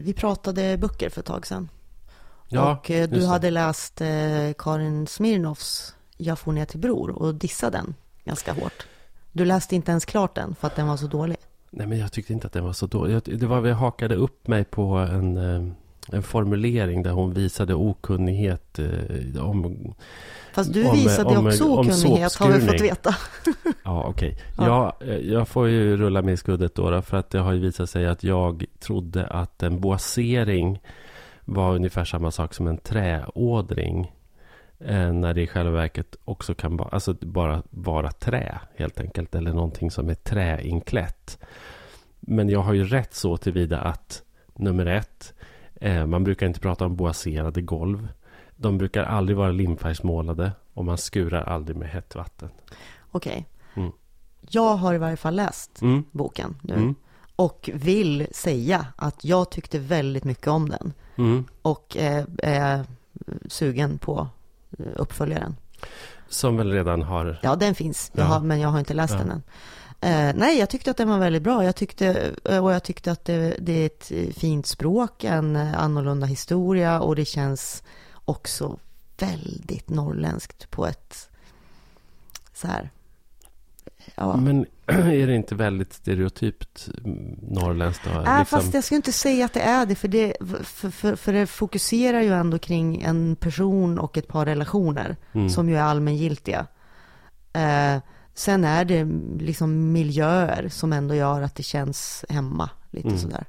vi pratade böcker för ett tag sedan. Ja, och eh, du det. hade läst eh, Karin Smirnoffs Jag får ner till bror och dissade den ganska hårt. Du läste inte ens klart den för att den var så dålig. Nej, men jag tyckte inte att den var så dålig. Det var, jag hakade upp mig på en, eh, en formulering där hon visade okunnighet eh, om... Fast du Om- visade om- också om okunnighet har vi fått veta. Ja, okej. Ja. Ja. jag får ju rulla med i skuddet då, för att det har ju visat sig att jag trodde att en boasering var ungefär samma sak som en träådring. Eh, när det i själva verket också kan ba- alltså bara vara trä helt enkelt. Eller någonting som är träinklätt. Men jag har ju rätt så tillvida att nummer ett, eh, man brukar inte prata om boaserade golv. De brukar aldrig vara limfärgsmålade och man skurar aldrig med hett vatten. Okej. Mm. Jag har i varje fall läst Mm. boken nu. Mm. Och vill säga att jag tyckte väldigt mycket om den. Mm. Och eh, är sugen på eh, uppföljaren. Som väl redan har... Ja, den finns. Jag Ja. har, men jag har inte läst Ja. den än. Eh, nej, jag tyckte att den var väldigt bra. Jag tyckte, eh, och jag tyckte att det, det är ett fint språk, en eh, annorlunda historia och det känns också väldigt norrländskt på ett så här. Ja. Men är det inte väldigt stereotypt mm, norrländskt? Då? Nej, Liksom- fast jag skulle inte säga att det är det, för det, för, för, för det fokuserar ju ändå kring en person och ett par relationer Mm. som ju är allmängiltiga. Eh, sen är det liksom miljöer som ändå gör att det känns hemma, lite Mm. sådär.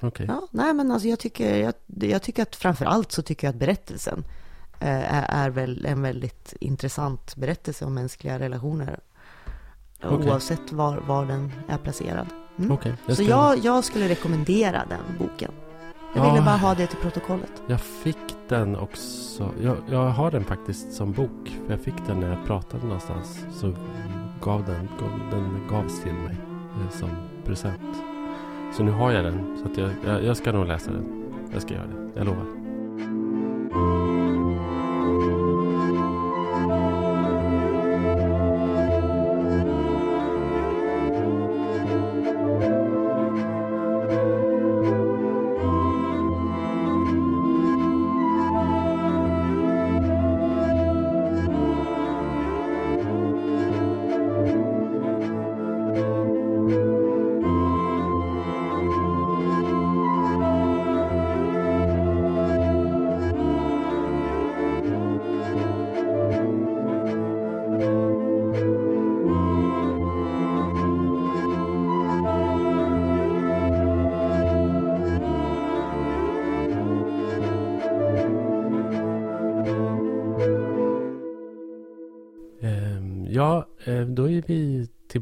Okej. Ja, nej men alltså jag tycker, jag, jag tycker att framför allt så tycker jag att berättelsen eh, är, är väl en väldigt intressant berättelse om mänskliga relationer. Okej. Oavsett var, var den är placerad. Mm. Okej, Så ska- jag, jag skulle rekommendera den boken. Jag Ja. ville bara ha det till protokollet. Jag fick den också. Jag, jag har den faktiskt som bok. För jag fick den när jag pratade någonstans. Så gav den, gav, den gavs till mig eh, som present. Så nu har jag den. Så att jag, jag, jag ska nog läsa den. Jag ska göra det. Jag lovar.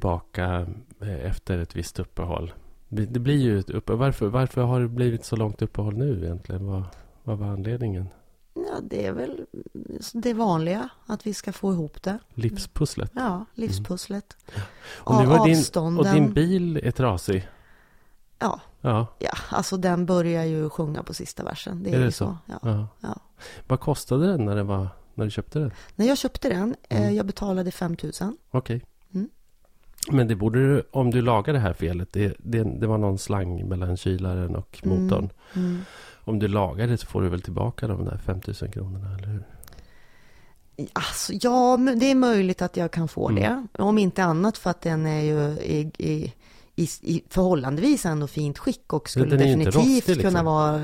Tillbaka eh, efter ett visst uppehåll. Det blir ju ett uppehåll. Varför, varför har det blivit så långt uppehåll nu egentligen? Vad, vad var anledningen? Ja, det är väl det vanliga, att vi ska få ihop det. Livspusslet? Ja, livspusslet. Och, nu var din, och din bil är trasig? Ja, Ja, ja, alltså den börjar ju sjunga på sista versen. Det är, Är det ju så? så. Ja. ja. Ja. Vad kostade den när, det var, när du köpte den? När jag köpte den, eh, Mm. jag betalade 5 000. Okej. Mm. Men det borde du, om du lagar det här felet, det, det, det var någon slang mellan kylaren och Mm. motorn. Mm. Om du lagar det så får du väl tillbaka de där 5000 kronorna, eller hur? Alltså, ja, det är möjligt att jag kan få Mm. det. Om inte annat för att den är ju i, i, i, i förhållandevis ändå fint skick och skulle definitivt rostig, liksom. kunna vara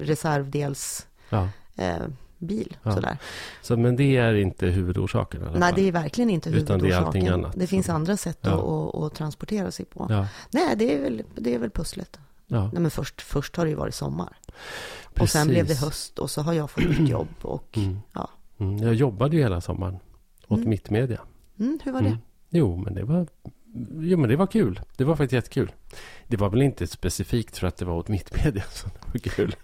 reservdels Ja. eh, bil. Ja. Sådär. Så, men det är inte huvudorsaken Nej, fall? det är verkligen inte Utan det är huvudorsaken. allting annat Det finns andra sätt Ja. att, att, att transportera sig på. Ja, Nej, det är väl, det är väl pusslet. ja. Nej, men först, först har det ju varit sommar. Och Precis. sen blev det höst och så har jag fått nytt jobb. Och, Mm. ja. Mm. Jag jobbade ju hela sommaren åt Mm. Mittmedia. mm, hur var det? Mm. Jo, men det var Jo, men det var kul. Det var faktiskt jättekul. Det var väl inte specifikt för att det var åt Mittmedia som det var kul.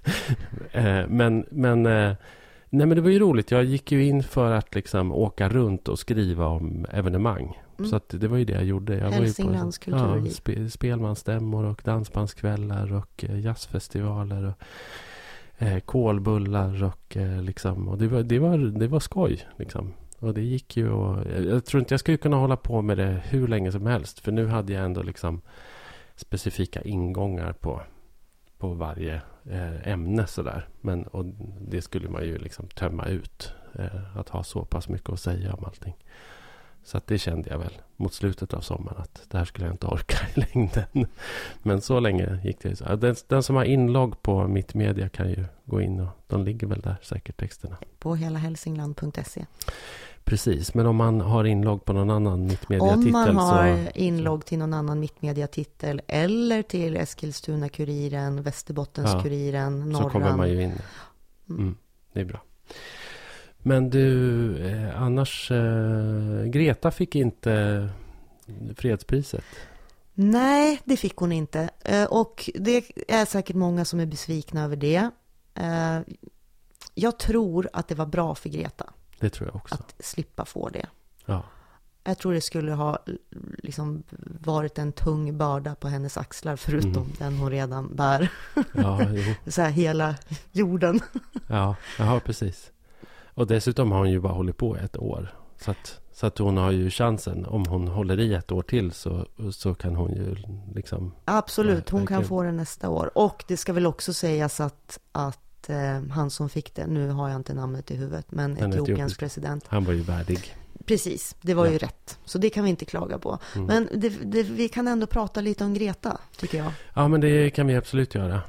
Eh, men, men, eh, nej, men det var ju roligt. Jag gick ju in för att liksom åka runt och skriva om evenemang. Mm. Så det var ju det jag gjorde. Jag Hälsinglands var ju på, kulturliv. ja, spe, spelmansstämmor och dansbandskvällar och eh, jazzfestivaler och eh, kolbullar och eh, liksom. Och det var, det var, det var skoj liksom. Och det gick ju och, jag, jag tror inte jag skulle kunna hålla på med det hur länge som helst. För nu hade jag ändå liksom specifika ingångar på, på varje eh, Eh, ämne sådär. Men och det skulle man ju liksom tömma ut. Eh, att ha så pass mycket att säga om allting. Så att det kände jag väl mot slutet av sommaren att det här skulle jag inte orka i längden. Men så länge gick det. Så. Den, den som har inlogg på Mittmedia kan ju gå in och de ligger väl där säkert texterna. På helahälsingland.se. Precis, men om man har inlogg på någon annan mittmedia-titel Om man har så... inlogg till någon annan mittmedia-titel eller till Eskilstuna-Kuriren, Västerbottens-Kuriren, ja, Norran. Så kommer man ju in. Mm, det är bra. Men du, eh, annars... Eh, Greta fick inte fredspriset. Nej, det fick hon inte. Eh, och det är säkert många som är besvikna över det. Jag tror att det var bra för Greta. Det tror jag också. Att slippa få det. Ja. Jag tror det skulle ha liksom varit en tung börda på hennes axlar förutom mm. den hon redan bär. Ja. Så här hela jorden. Ja, ja, precis. Och dessutom har hon ju bara hållit på ett år. Så att, så att hon har ju chansen. Om hon håller i ett år till så, så kan hon ju liksom... Absolut, hon kan få det nästa år. Och det ska väl också sägas att, att eh, han som fick det, nu har jag inte namnet i huvudet, men Etiopiens president. Han var ju värdig. Precis, det var ja. ju rätt. Så det kan vi inte klaga på. Mm. Men det, det, vi kan ändå prata lite om Greta, tycker jag. Ja, men det kan vi absolut göra.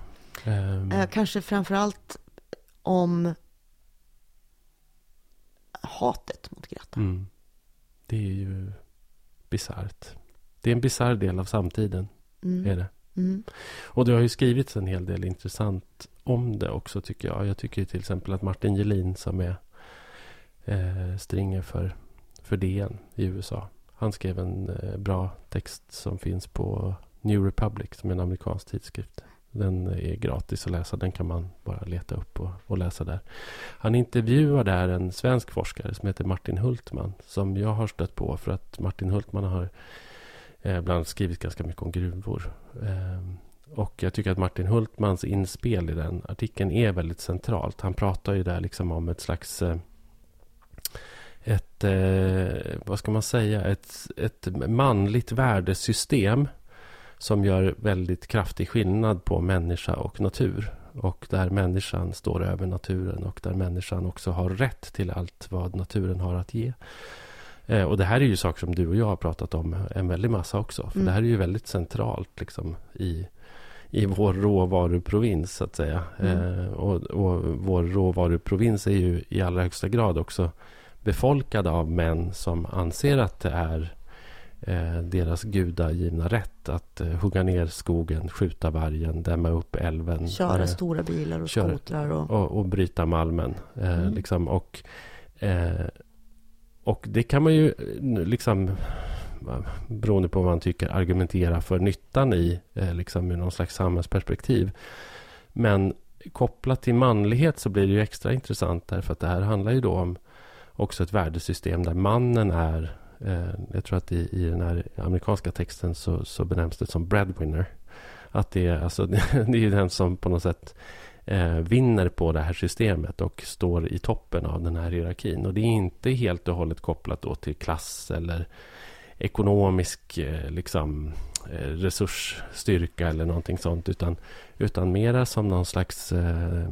Um... Eh, kanske framför allt om hatet mot Greta. Mm. Det är ju bisarrt. Det är en bisarr del av samtiden. Mm. Är det. Mm. Och det har ju skrivits en hel del intressant om det också tycker jag. Jag tycker till exempel att Martin Gelin som är eh, stringer för, för DN i USA. Han skrev en eh, bra text som finns på New Republic som är en amerikansk tidskrift. Den är gratis att läsa. Den kan man bara leta upp och, och, läsa där. Han intervjuar där en svensk forskare som heter Martin Hultman. Som jag har stött på för att Martin Hultman har eh, bland annat skrivit ganska mycket om gruvor. Eh, och jag tycker att Martin Hultmans inspel i den artikeln är väldigt centralt. Han pratar ju där liksom om ett slags... Eh, ett, eh, vad ska man säga, ett, ett manligt värdesystem som gör väldigt kraftig skillnad på människa och natur. Och där människan står över naturen och där människan också har rätt till allt vad naturen har att ge. Eh, och det här är ju saker som du och jag har pratat om en väldig massa också. För mm. det här är ju väldigt centralt liksom, i, i vår råvaruprovins så att säga. Mm. Eh, och, och vår råvaruprovins är ju i allra högsta grad också befolkad av män som anser att det är eh, deras gudagivna rätt att eh, hugga ner skogen, skjuta vargen, dämma upp älven. Köra eh, stora bilar och köra, skotrar. Och... Och, och bryta malmen. Eh, mm. liksom, och, eh, och det kan man ju eh, liksom beroende på vad man tycker, argumentera för nyttan i, eh, liksom ur någon slags samhällsperspektiv. Men kopplat till manlighet så blir det ju extra intressant därför att det här handlar ju då om också ett värdesystem där mannen är Eh, jag tror att i, i den här amerikanska texten så, så benämns det som breadwinner. Att det är, alltså, det är den som på något sätt eh, vinner på det här systemet och står i toppen av den här hierarkin. Och det är inte helt och hållet kopplat då till klass eller ekonomisk eh, liksom, eh, resursstyrka eller någonting sånt. Utan, utan mera som någon slags eh,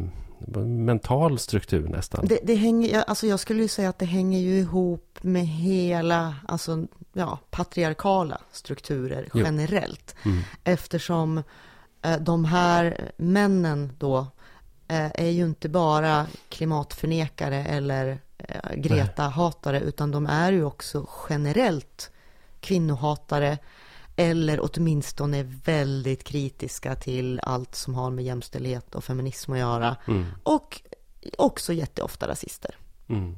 mental struktur nästan. Det, det, hänger, alltså jag skulle ju säga att det hänger ju ihop med hela, alltså ja, patriarkala strukturer generellt. Mm. Eftersom eh, de här männen då eh, är ju inte bara klimatförnekare eller eh, Greta-hatare, utan de är ju också generellt kvinnohatare eller åtminstone väldigt kritiska till allt som har med jämställdhet och feminism att göra. Mm. Och också jätteofta rasister. Mm.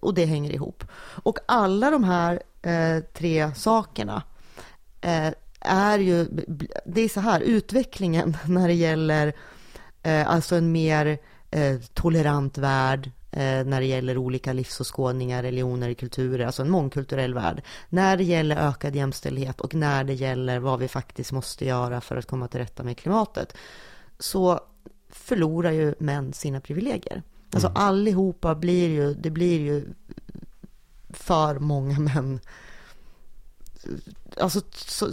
Och det hänger ihop. Och alla de här eh, tre sakerna eh, är ju, det är så här, utvecklingen när det gäller eh, alltså en mer eh, tolerant värld, när det gäller olika livsåskådningar, religioner, kulturer, alltså en mångkulturell värld. När det gäller ökad jämställdhet och när det gäller vad vi faktiskt måste göra för att komma till rätta med klimatet, så förlorar ju män sina privilegier. Alltså mm. allihopa blir ju, det blir ju för många män Alltså, så,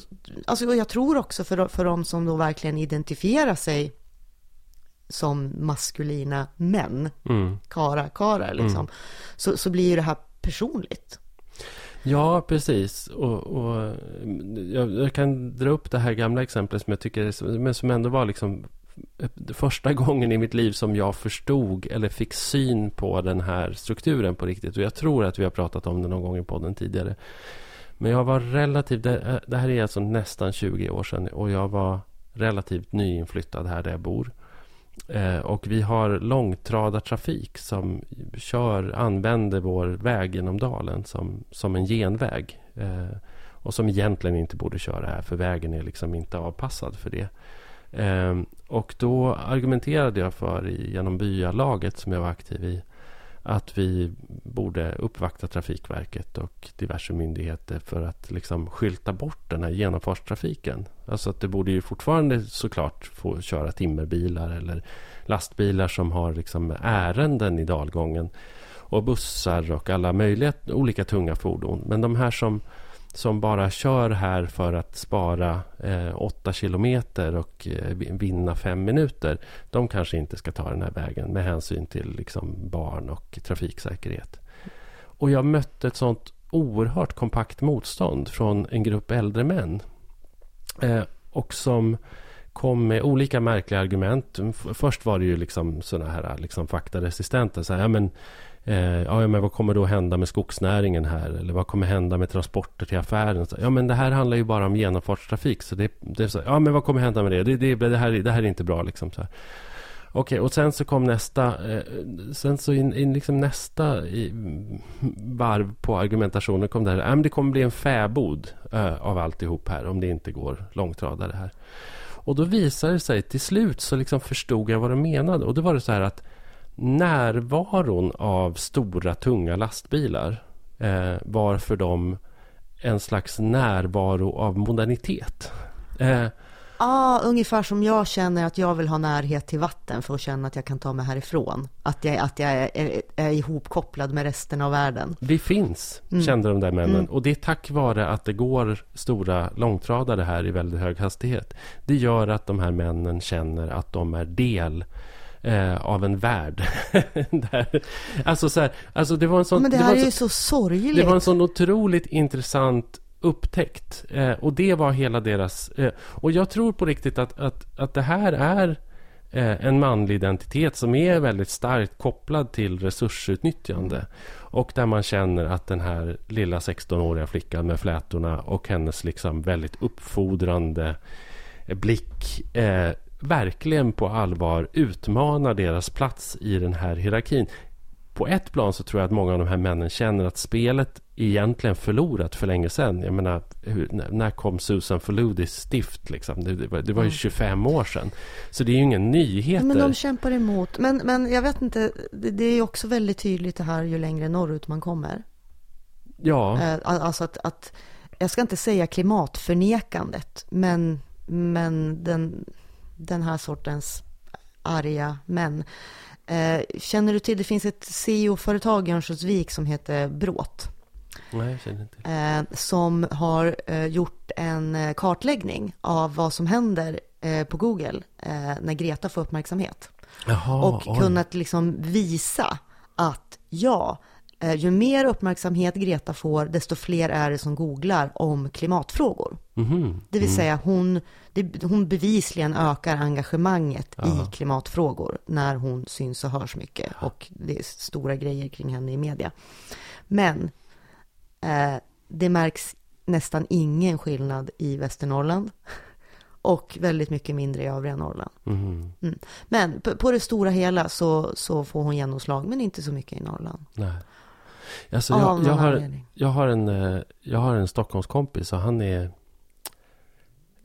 alltså jag tror också för, för de som då verkligen identifierar sig som maskulina män, Mm. kara, kara liksom, Mm. så, så blir ju det här personligt. Ja, precis. Och, och jag, jag kan dra upp det här gamla exemplet som jag tycker men som ändå var liksom första gången i mitt liv som jag förstod eller fick syn på den här strukturen på riktigt. Och jag tror att vi har pratat om det någon gång i podden tidigare. Men jag var relativt, det, det här är alltså nästan 20 år sedan och jag var relativt nyinflyttad här där jag bor. Eh, och vi har långtradartrafik som kör, använder vår väg genom dalen som, som en genväg. Eh, och som egentligen inte borde köra här för vägen är liksom inte avpassad för det. Eh, och då argumenterade jag för genom byalaget som jag var aktiv i att vi borde uppvakta Trafikverket och diverse myndigheter för att liksom skylta bort den här genomfartstrafiken. Alltså att det borde ju fortfarande såklart få köra timmerbilar eller lastbilar som har liksom ärenden i dalgången och bussar och alla möjliga olika tunga fordon. Men de här som, som bara kör här för att spara eh, 8 kilometer och eh, vinna fem minuter. De kanske inte ska ta den här vägen med hänsyn till liksom, barn och trafiksäkerhet. Och jag mötte ett sånt oerhört kompakt motstånd från en grupp äldre män. Eh, och som kom med olika märkliga argument. Först var det ju liksom sådana här liksom faktaresistenta. Så här, ja, men, eh, ja, men vad kommer då hända med skogsnäringen här? Eller vad kommer hända med transporter till affären? Så, ja, men det här handlar ju bara om genomfartstrafik. Så det, det är så, ja, men vad kommer hända med det? Det, det, det, här, det här är inte bra liksom. Så här. Okej, och sen så kom nästa, eh, sen så in, in liksom nästa i, varv på argumentationen kom det här, ja, men det kommer bli en fäbod eh, av alltihop här om det inte går långtradare här. Och då visade det sig, till slut så liksom förstod jag vad de menade. Och då var det så här att närvaron av stora tunga lastbilar eh, var för dem en slags närvaro av modernitet. Eh, Ja, ungefär som jag känner att jag vill ha närhet till vatten för att känna att jag kan ta mig härifrån. Att jag, att jag är, är, är ihopkopplad med resten av världen. Det finns, kände de där männen. Och det är tack vare att det går stora långtradare här i väldigt hög hastighet. Det gör att de här männen känner att de är del eh, av en värld. Där, alltså, så här, alltså det var en sån... Men det var här en är sån- ju så sorgligt. det var en sån otroligt intressant upptäckt. Eh, och det var hela deras... Eh, och jag tror på riktigt att, att, att det här är eh, en manlig identitet som är väldigt starkt kopplad till resursutnyttjande. Och där man känner att den här lilla 16-åriga flickan med flätorna och hennes liksom väldigt uppfordrande blick eh, verkligen på allvar utmanar deras plats i den här hierarkin. På ett plan så tror jag att många av de här männen känner att spelet egentligen förlorat för länge sedan. Jag menar, hur, när, kom Susan Faludis stift? Liksom? Det, det, var, det var ju Mm. 25 år sedan. Så det är ju ingen nyheter. Men de kämpar emot. Men, men jag vet inte, det, det är också väldigt tydligt det här ju längre norrut man kommer. Ja, Eh, Alltså att, att, jag ska inte säga klimatförnekandet, men, men den, den här sortens arga män. Eh, Känner du till, det finns ett CEO-företag i Örnsköldsvik som heter Bråt. nej, jag känner inte. eh, som har eh, gjort en eh, kartläggning av vad som händer eh, på Google eh, när Greta får uppmärksamhet. Jaha, och oj. kunnat liksom visa att ja, ju mer uppmärksamhet Greta får, desto fler är det som googlar om klimatfrågor. Mhm, Det vill mm. säga hon, det, hon bevisligen ökar engagemanget Ja. i klimatfrågor när hon syns och hörs mycket och det är stora grejer kring henne i media. Men eh, det märks nästan ingen skillnad i Västernorrland och väldigt mycket mindre i övriga Norrland. Mhm, Men på, på det stora hela så, så får hon genomslag, men inte så mycket i Norrland. nej. Alltså, jag, jag, har, jag, har en, eh, jag har en Stockholmskompis och han är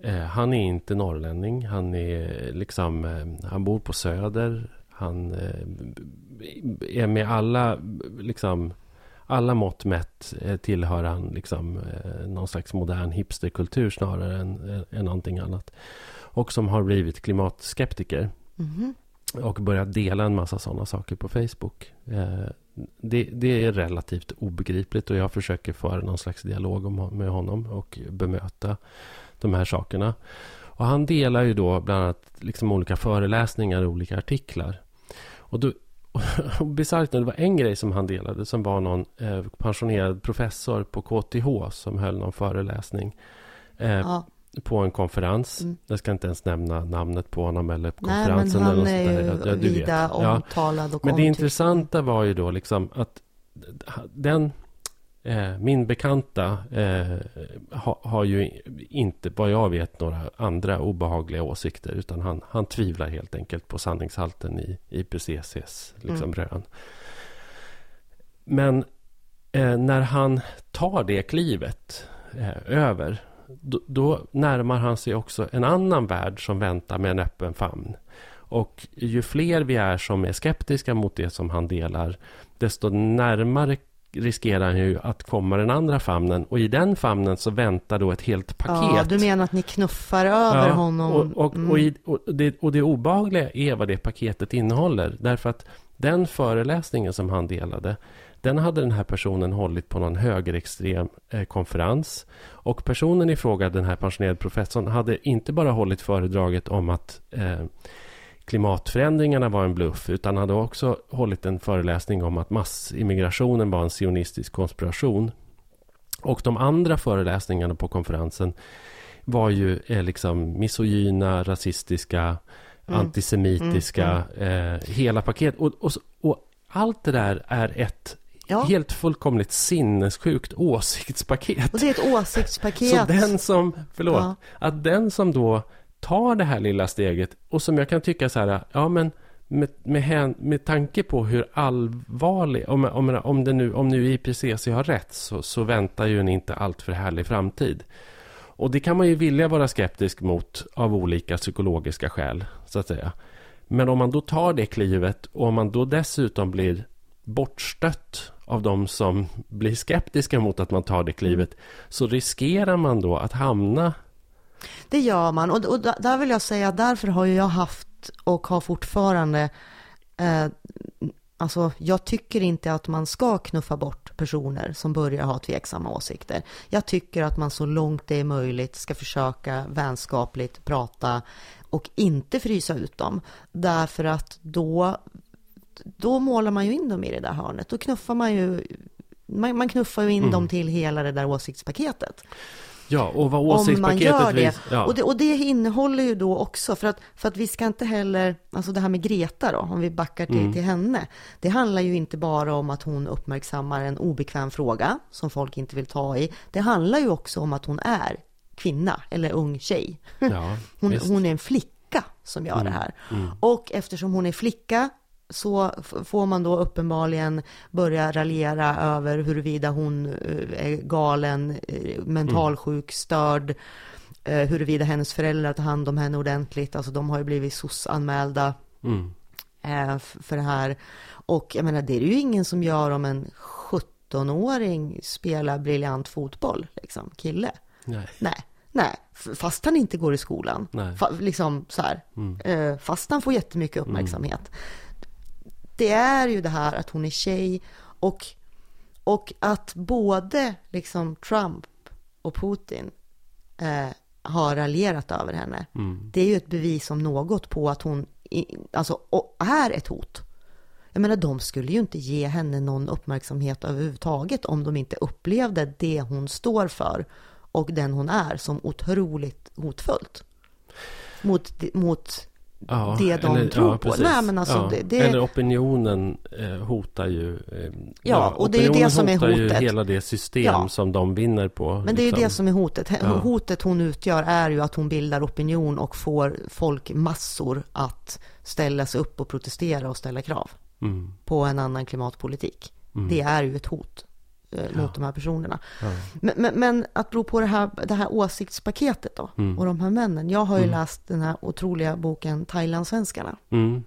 eh, Han är inte norrlänning. Han är liksom eh, Han bor på Söder. Han eh, är med alla liksom alla mått mätt eh, tillhör han liksom eh, någon slags modern hipsterkultur snarare än, än, någonting annat. Och som har blivit klimatskeptiker. Mhm. Och börjat dela en massa sådana saker på Facebook. Eh, det, det är relativt obegripligt och jag försöker föra någon slags dialog om, med honom och bemöta de här sakerna. Och han delar ju då bland annat liksom olika föreläsningar och olika artiklar. Och, då, och bisarrt det var en grej som han delade som var någon eh, pensionerad professor på KTH som höll någon föreläsning. Eh, ja. På en konferens. Mm. Jag ska inte ens nämna namnet på honom eller konferensen. Nej, men han är ju ja, vida omtalad och Men det intressanta var ju då liksom att den Eh, min bekanta eh, ha, har ju inte, vad jag vet, några andra obehagliga åsikter. Utan han, han tvivlar helt enkelt på sanningshalten i IPCCs liksom, mm. rön. Men eh, när han tar det klivet eh, över, då, då, närmar han sig också en annan värld som väntar med en öppen famn. Och ju fler vi är som är skeptiska mot det som han delar, desto närmare riskerar han ju att komma den andra famnen. Och i den famnen så väntar då ett helt paket. Ja, du menar att ni knuffar över ja, honom? Och, och, mm. och, i, och, det, och det obehagliga är vad det paketet innehåller. Därför att den föreläsningen som han delade, den hade den här personen hållit på någon högerextrem eh, konferens. Och personen i fråga, den här pensionerade professorn, hade inte bara hållit föredraget om att eh, klimatförändringarna var en bluff utan hade också hållit en föreläsning om att massimmigrationen var en sionistisk konspiration. Och de andra föreläsningarna på konferensen var ju eh, liksom misogyna, rasistiska, mm. antisemitiska, mm, mm. Eh, hela paket. Och, och, och, allt det där är ett ja. helt fullkomligt sinnessjukt åsiktspaket. Och det är ett åsiktspaket. Så den som, förlåt, ja. att den som då tar det här lilla steget och som jag kan tycka så här, ja men med, med, med tanke på hur allvarlig, om, om, om, det nu, om nu IPCC har rätt så, så väntar ju en inte alltför härlig framtid. Och det kan man ju vilja vara skeptisk mot av olika psykologiska skäl, så att säga. Men om man då tar det klivet och om man då dessutom blir bortstött av de som blir skeptiska mot att man tar det klivet så riskerar man då att hamna det gör man och, och där vill jag säga därför har jag haft och har fortfarande eh, Alltså, jag tycker inte att man ska knuffa bort personer som börjar ha tveksamma åsikter. Jag tycker att man så långt det är möjligt ska försöka vänskapligt prata och inte frysa ut dem. Därför att då, då målar man ju in dem i det där hörnet. Då knuffar man ju, man, man knuffar ju in mm. dem till hela det där åsiktspaketet. Ja, och vad åsiktspaketet... Om man gör det. Ja. Och det. Och det innehåller ju då också, för att, för att vi ska inte heller, alltså det här med Greta då, om vi backar till, mm. till henne. Det handlar ju inte bara om att hon uppmärksammar en obekväm fråga som folk inte vill ta i. Det handlar ju också om att hon är kvinna eller ung tjej. Ja, hon, hon, är en flicka som gör mm. det här. Mm. Och eftersom hon är flicka så får man då uppenbarligen börja raljera över huruvida hon eh, är galen, eh, mentalsjuk, störd, eh, huruvida hennes föräldrar tar hand om henne ordentligt. Alltså de har ju blivit SOS-anmälda mm. för det här. Och jag menar, det är ju ingen som gör om en 17-åring spelar briljant fotboll, liksom, kille. Nej. Nej. Nej, fast han inte går i skolan. Nej. liksom så här. Mm. Fast han får jättemycket uppmärksamhet. Mm det är ju det här att hon är tjej och, och att både liksom Trump och Putin eh, har raljerat över henne. Mm. Det är ju ett bevis om något på att hon alltså, är ett hot. Jag menar, de skulle ju inte ge henne någon uppmärksamhet överhuvudtaget om de inte upplevde det hon står för och den hon är som otroligt hotfullt. Mot, mot ja, det de eller, tror ja, på. Nej, men alltså, ja. det, det... Eller opinionen eh, hotar ju eh, Ja, och det är det som är hotet. ju hela det system som de vinner på. Men det är liksom. det som är hotet. Hotet hon utgör är ju att hon bildar opinion och får folkmassor att ställa sig upp och protestera och ställa krav mm. på en annan klimatpolitik. Mm. Det är ju ett hot eh, mot ja. de här personerna. Ja. Men, men, men, att bero på det här, det här åsiktspaketet då, mm. och de här männen. Jag har ju mm. läst den här otroliga boken Thailandsvenskarna. Mm.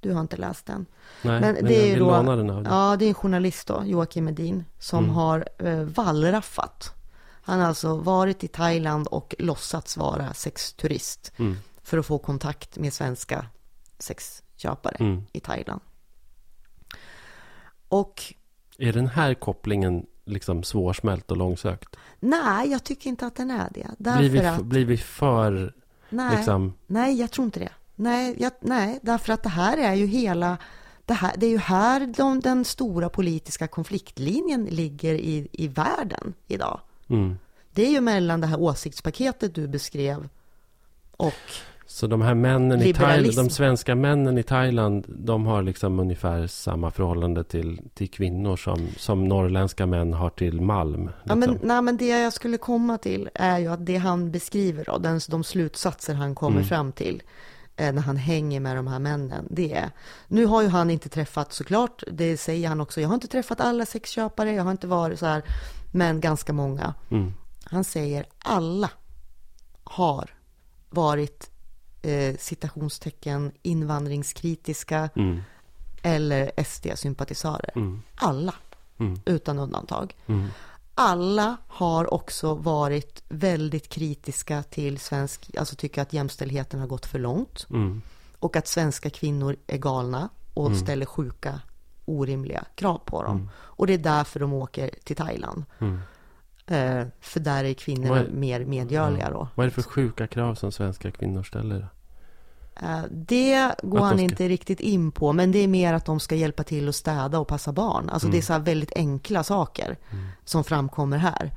Du har inte läst den. Nej, men, men det är ju då, ja, det är en journalist då, Joakim Medin, som mm. har eh, wallraffat. Han har alltså varit i Thailand och låtsats vara sexturist mm. för att få kontakt med svenska sexköpare mm. i Thailand. Och är den här kopplingen liksom svårsmält och långsökt? Nej, jag tycker inte att den är det. Därför blir, vi, att... blir vi för Nej, liksom... nej jag tror inte det. Nej, jag, nej, därför att det här är ju hela... Det, här, det är ju här de, den stora politiska konfliktlinjen ligger i, i världen idag. Mm. Det är ju mellan det här åsiktspaketet du beskrev och... Så de här männen i Thailand, de svenska männen i Thailand, de har liksom ungefär samma förhållande till, till kvinnor som, som norrländska män har till malm. Ja, men, liksom. nej, men det jag skulle komma till är ju att det han beskriver, då, den, de slutsatser han kommer Mm. fram till eh, när han hänger med de här männen, det är... Nu har ju han inte träffat, såklart, det säger han också, jag har inte träffat alla sexköpare, jag har inte varit så här, men ganska många. Mm. Han säger alla har varit eh, citationstecken invandringskritiska Mm. eller SD-sympatisörer. Mm. Alla, Mm. utan undantag. Mm. Alla har också varit väldigt kritiska till svensk, alltså tycker att jämställdheten har gått för långt Mm. och att svenska kvinnor är galna och Mm. ställer sjuka, orimliga krav på dem. Och det är därför de åker till Thailand. Mm. Eh, för där är kvinnorna är- mer medgörliga då. Vad är det för sjuka krav som svenska kvinnor ställer? Eh, det går han ska- inte riktigt in på, men det är mer att de ska hjälpa till att städa och passa barn. Alltså det är så här väldigt enkla saker som framkommer här.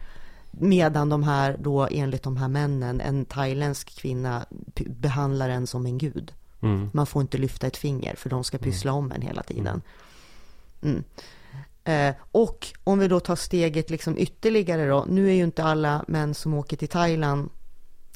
Medan de här då, enligt de här männen, en thailändsk kvinna behandlar en som en gud. Mm. Man får inte lyfta ett finger för de ska pyssla om en hela tiden. Eh, och om vi då tar steget liksom ytterligare då. Nu är ju inte alla män som åker till Thailand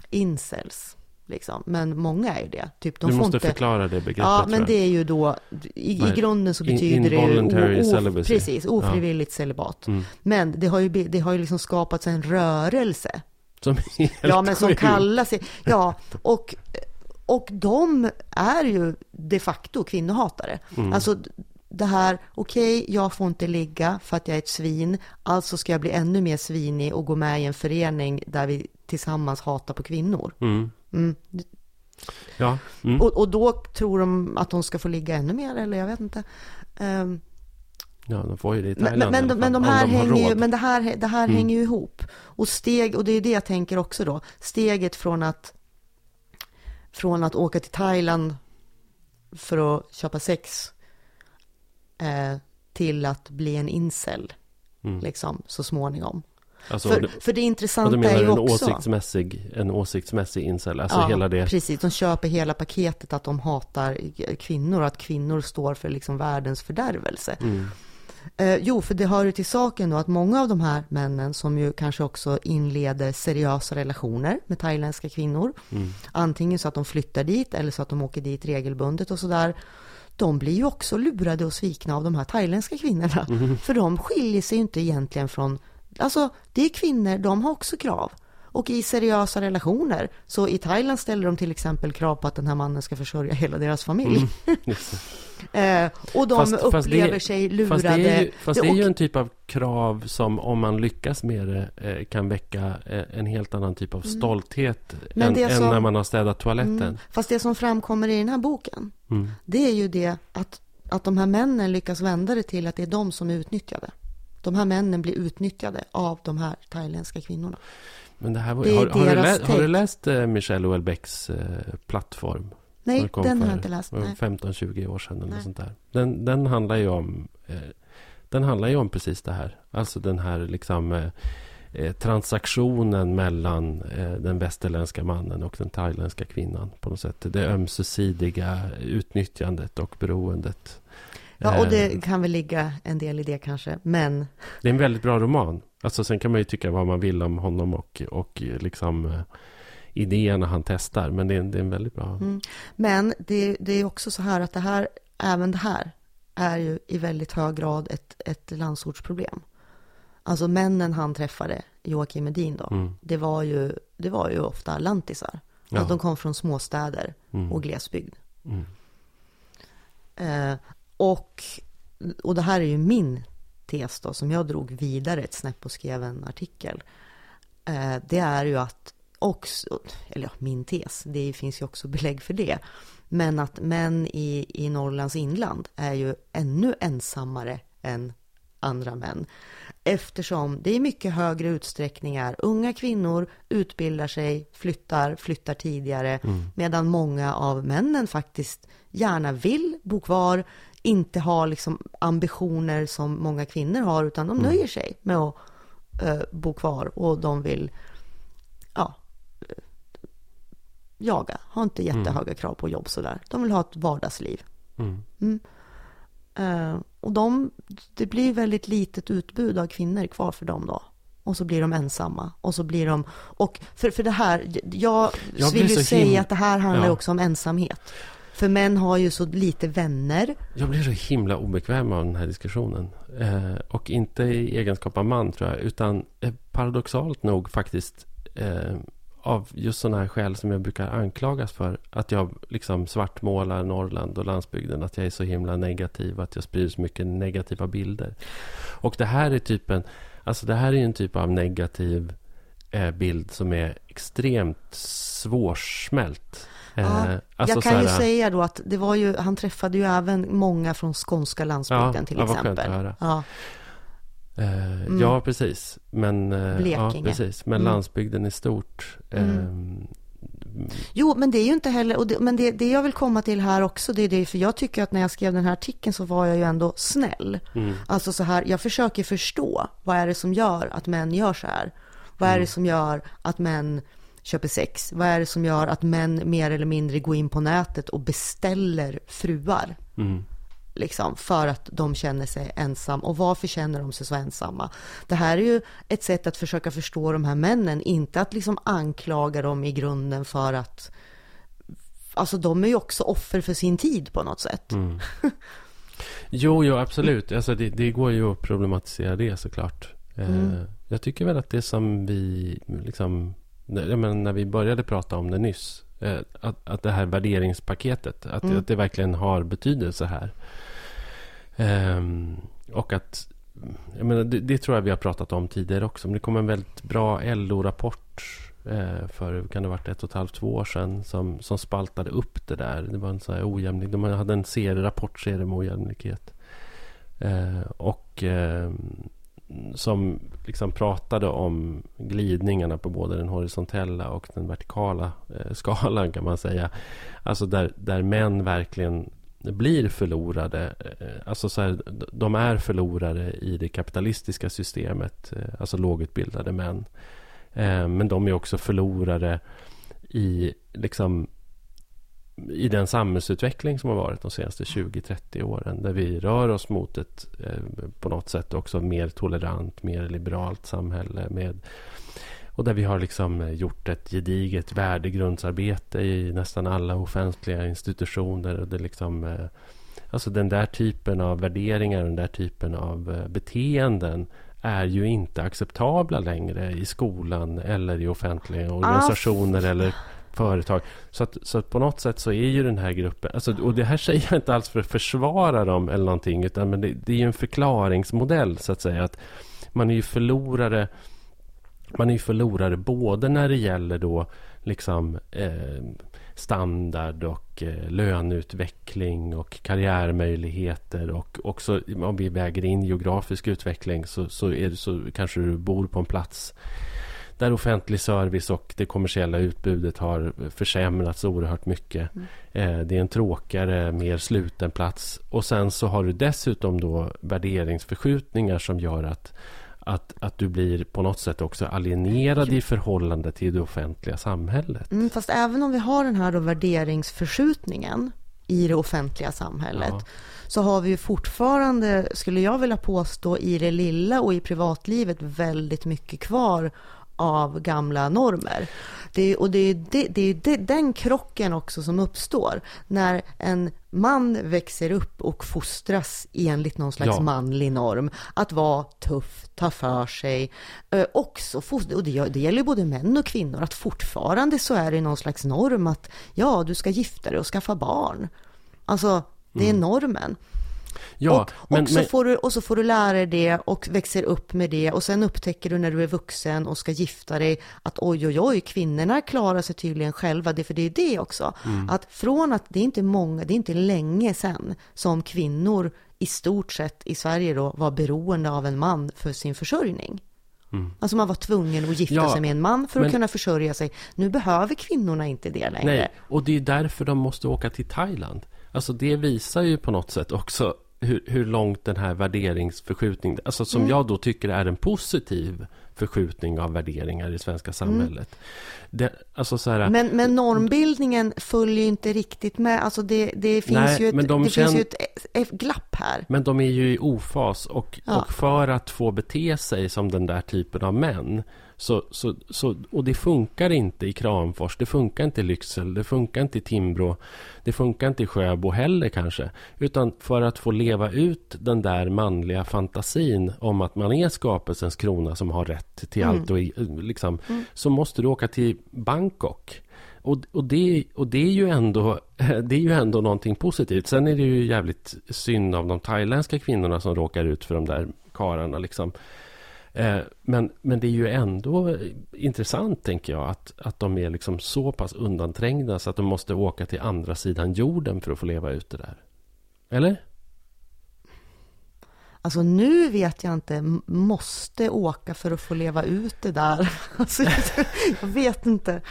incels. Liksom. Men många är ju det. Typ, de du måste inte... förklara det begreppet. Ja, men det är ju då, i, i grunden så In- betyder det involuntary ju o, o, precis, ofrivilligt celibat. Mm. Men det har ju, det har ju liksom skapats en rörelse Som är helt Ja, men som sjuk. kallar sig... Ja, och, och de är ju de facto kvinnohatare. Mm. Alltså det här, okej, jag får inte ligga för att jag är ett svin, alltså ska jag bli ännu mer svinig och gå med i en förening där vi tillsammans hatar på kvinnor. Mm. Mm. Ja. Mm. Och, och då tror de att de ska få ligga ännu mer, eller jag vet inte. Ehm, ja, de får ju det i men, Thailand men, alla men, de här har hänger ju, men det här, det här Mm. hänger ju ihop. Och steg, och det är det jag tänker också då, steget från att från att åka till Thailand för att köpa sex eh, till att bli en incel, Mm. liksom, så småningom. Alltså, för, du- för det intressanta menar är ju en också... åsiktsmässig, en åsiktsmässig incel? Alltså ja, hela det? precis. De köper hela paketet att de hatar kvinnor att kvinnor står för liksom världens fördärvelse. Mm. Eh, jo, för det hör ju till saken då att många av de här männen som ju kanske också inleder seriösa relationer med thailändska kvinnor, Mm. antingen så att de flyttar dit eller så att de åker dit regelbundet och sådär, de blir ju också lurade och svikna av de här thailändska kvinnorna. Mm. För de skiljer sig ju inte egentligen från, alltså det är kvinnor, de har också krav. Och i seriösa relationer, så i Thailand ställer de till exempel krav på att den här mannen ska försörja hela deras familj. Det. Eh, och de Fast- fast upplever det- sig lurade. Fast det är ju, fast det är ju en typ av krav som om man lyckas med det eh, kan väcka eh, en helt annan typ av stolthet Mm. Än, det än som- när man har städat toaletten. Mm. Fast det som framkommer i den här boken, Mm. det är ju det att, att de här männen lyckas vända det till att det är de som är utnyttjade. De här männen blir utnyttjade av de här thailändska kvinnorna. Men det här var, Det har, har, du läst, har du läst eh, Michelle Houellebecqs eh, plattform? Nej, Den har jag inte läst. det var Nej. 15-20 år sedan eller sånt där. Den, den handlar ju om eh, Den handlar ju om precis det här. Alltså den här liksom eh, transaktionen mellan eh, den västerländska mannen och den thailändska kvinnan på något sätt. Det ömsesidiga utnyttjandet och beroendet. Ja, och det kan väl ligga en del i det kanske. Men det är en väldigt bra roman. Alltså sen kan man ju tycka vad man vill om honom och, och liksom eh, idéerna han testar. Men det är, en- det är en väldigt bra. Mm. Men det, det är också så här att det här, även det här, är ju i väldigt hög grad ett, ett landsortsproblem. Alltså männen han träffade, Joakim Edin då, Mm. det, var ju, det var ju ofta lantisar. Ja. Att de kom från småstäder Mm. och glesbygd. Mm. Eh, och, och det här är ju min tes då, som jag drog vidare ett snäpp och skrev en artikel. Eh, det är ju att också, eller ja, min tes, det finns ju också belägg för det. Men att män i, i Norrlands inland är ju ännu ensammare än andra män. Eftersom det är mycket högre utsträckningar. Unga kvinnor utbildar sig, flyttar, flyttar tidigare. Mm. Medan många av männen faktiskt gärna vill bo kvar, inte har liksom ambitioner som många kvinnor har, utan de mm. nöjer sig med att uh, bo kvar och de vill ja, jaga, har inte mm. jättehöga krav på jobb sådär. De vill ha ett vardagsliv. Mm. Mm. Uh, och de, det blir väldigt litet utbud av kvinnor kvar för dem då. Och så blir de ensamma. Och så blir de, och för, för det här, jag, jag vill ju säga att det här handlar ja. också om ensamhet. För män har ju så lite vänner. Jag blir så himla obekväm av den här diskussionen. Eh, och inte i egenskap av man tror jag, utan eh, paradoxalt nog faktiskt eh, av just sådana här skäl som jag brukar anklagas för. Att jag liksom svartmålar Norrland och landsbygden. Att jag är så himla negativ. Att jag sprider så mycket negativa bilder. Och det här är typen, alltså det här är en typ av negativ eh, bild som är extremt svårsmält. Ja, eh, alltså jag kan ju säga då att det var ju, han träffade ju även många från skånska landsbygden ja, till ja, exempel. Ja. Eh, mm. Ja, precis. Men, eh, Blekinge. Ja, precis. Men mm. landsbygden i stort. Mm. Eh, Jo, men det är ju inte heller, och det, men det, det jag vill komma till här också, det är det, för jag tycker att när jag skrev den här artikeln så var jag ju ändå snäll. Mm. Alltså så här, jag försöker förstå, vad är det som gör att män gör så här? Vad är det mm. som gör att män köper sex? Vad är det som gör att män mer eller mindre går in på nätet och beställer fruar? Mm liksom, för att de känner sig ensamma. Och varför känner de sig så ensamma? Det här är ju ett sätt att försöka förstå de här männen, inte att liksom anklaga dem i grunden för att Alltså de är ju också offer för sin tid på något sätt. Mm. Jo, jo, absolut. Alltså det, det, går ju att problematisera det såklart. Eh, mm. Eh, jag tycker väl att det som vi liksom, menar, när vi började prata om det nyss, eh, att, att det här värderingspaketet, att, mm. att det verkligen har betydelse här. Um, och att jag menar, det, det, tror jag vi har pratat om tidigare också. Men det kom en väldigt bra LO-rapport eh, för kan det varit ett och ett halvt, två år sedan som, som spaltade upp det där. Det var en sån här ojämlik, de hade en serie, rapportserie med ojämlikhet. Eh, och eh, som liksom pratade om glidningarna på både den horisontella och den vertikala eh, skalan kan man säga. Alltså där, där män verkligen blir förlorade. Eh, alltså så här, de är förlorare i det kapitalistiska systemet. Eh, alltså lågutbildade män. Men de är också förlorare i, liksom, i den samhällsutveckling som har varit de senaste 20-30 åren. Där vi rör oss mot ett på något sätt också mer tolerant, mer liberalt samhälle. Med och där vi har liksom gjort ett gediget värdegrundsarbete i nästan alla offentliga institutioner. Och det liksom, eh, alltså den där typen av värderingar, den där typen av eh, beteenden är ju inte acceptabla längre i skolan eller i offentliga organisationer ah. eller företag. Så att, så att på något sätt så är ju den här gruppen, alltså, och det här säger jag inte alls för att försvara dem eller någonting, utan men det, det är ju en förklaringsmodell så att säga. att Man är ju förlorare man är ju förlorare både när det gäller då liksom eh, standard och eh, löneutveckling och karriärmöjligheter och också om vi väger in geografisk utveckling så, så, är det, så kanske du bor på en plats där offentlig service och det kommersiella utbudet har försämrats oerhört mycket. Mm. Eh, det är en tråkigare, mer sluten plats. Och sen så har du dessutom då värderingsförskjutningar som gör att att, att du blir på något sätt också alienerad i förhållande till det offentliga samhället. Mm, fast även om vi har den här då värderingsförskjutningen i det offentliga samhället ja. så har vi ju fortfarande, skulle jag vilja påstå, i det lilla och i privatlivet väldigt mycket kvar av gamla normer. Det är, och det är, det, det är det, den krocken också som uppstår när en man växer upp och fostras enligt någon slags ja. manlig norm. Att vara tuff, ta för sig. Eh, också, och det, det gäller både män och kvinnor, att fortfarande så är det någon slags norm att ja, du ska gifta dig och skaffa barn. Alltså, det är mm. normen. Ja, och, men- och, så men- får du, och så får du lära dig det och växer upp med det och sen upptäcker du när du är vuxen och ska gifta dig att oj, oj, oj, kvinnorna klarar sig tydligen själva. Det, för det är det också. Mm. Att från att det är inte många, det är inte länge sedan som kvinnor i stort sett i Sverige då var beroende av en man för sin försörjning. Alltså man var tvungen att gifta Mm. Ja, sig med en man för att men- kunna försörja sig. Nu behöver kvinnorna inte det längre. Nej, och det är därför de måste åka till Thailand. Alltså det visar ju på något sätt också hur, hur långt den här värderingsförskjutningen, alltså som jag då tycker är en positiv förskjutning av värderingar i det svenska samhället. Det, alltså så här, Men, men normbildningen följer ju inte riktigt med. Alltså det, det finns Nej, ju ett, de det känn- finns ju ett glapp här. Men de är ju i ofas och, Ja. och för att få bete sig som den där typen av män så, så, så, och det funkar inte i Kramfors, det funkar inte i Lycksele, det funkar inte i Timbro, det funkar inte i Sjöbo heller kanske. Utan för att få leva ut den där manliga fantasin om att man är skapelsens krona som har rätt till allt och liksom, så måste du åka till Bangkok. Och, och, det, och det, är ju ändå, det är ju ändå någonting positivt. Sen är det ju jävligt synd av de thailändska kvinnorna som råkar ut för de där kararna. Liksom. Eh, men, men det är ju ändå intressant, tänker jag, att, att de är liksom så pass undanträngda så att de måste åka till andra sidan jorden för att få leva ut det där. Eller? Alltså nu vet jag inte, måste åka för att få leva ut det där. Alltså, jag vet inte.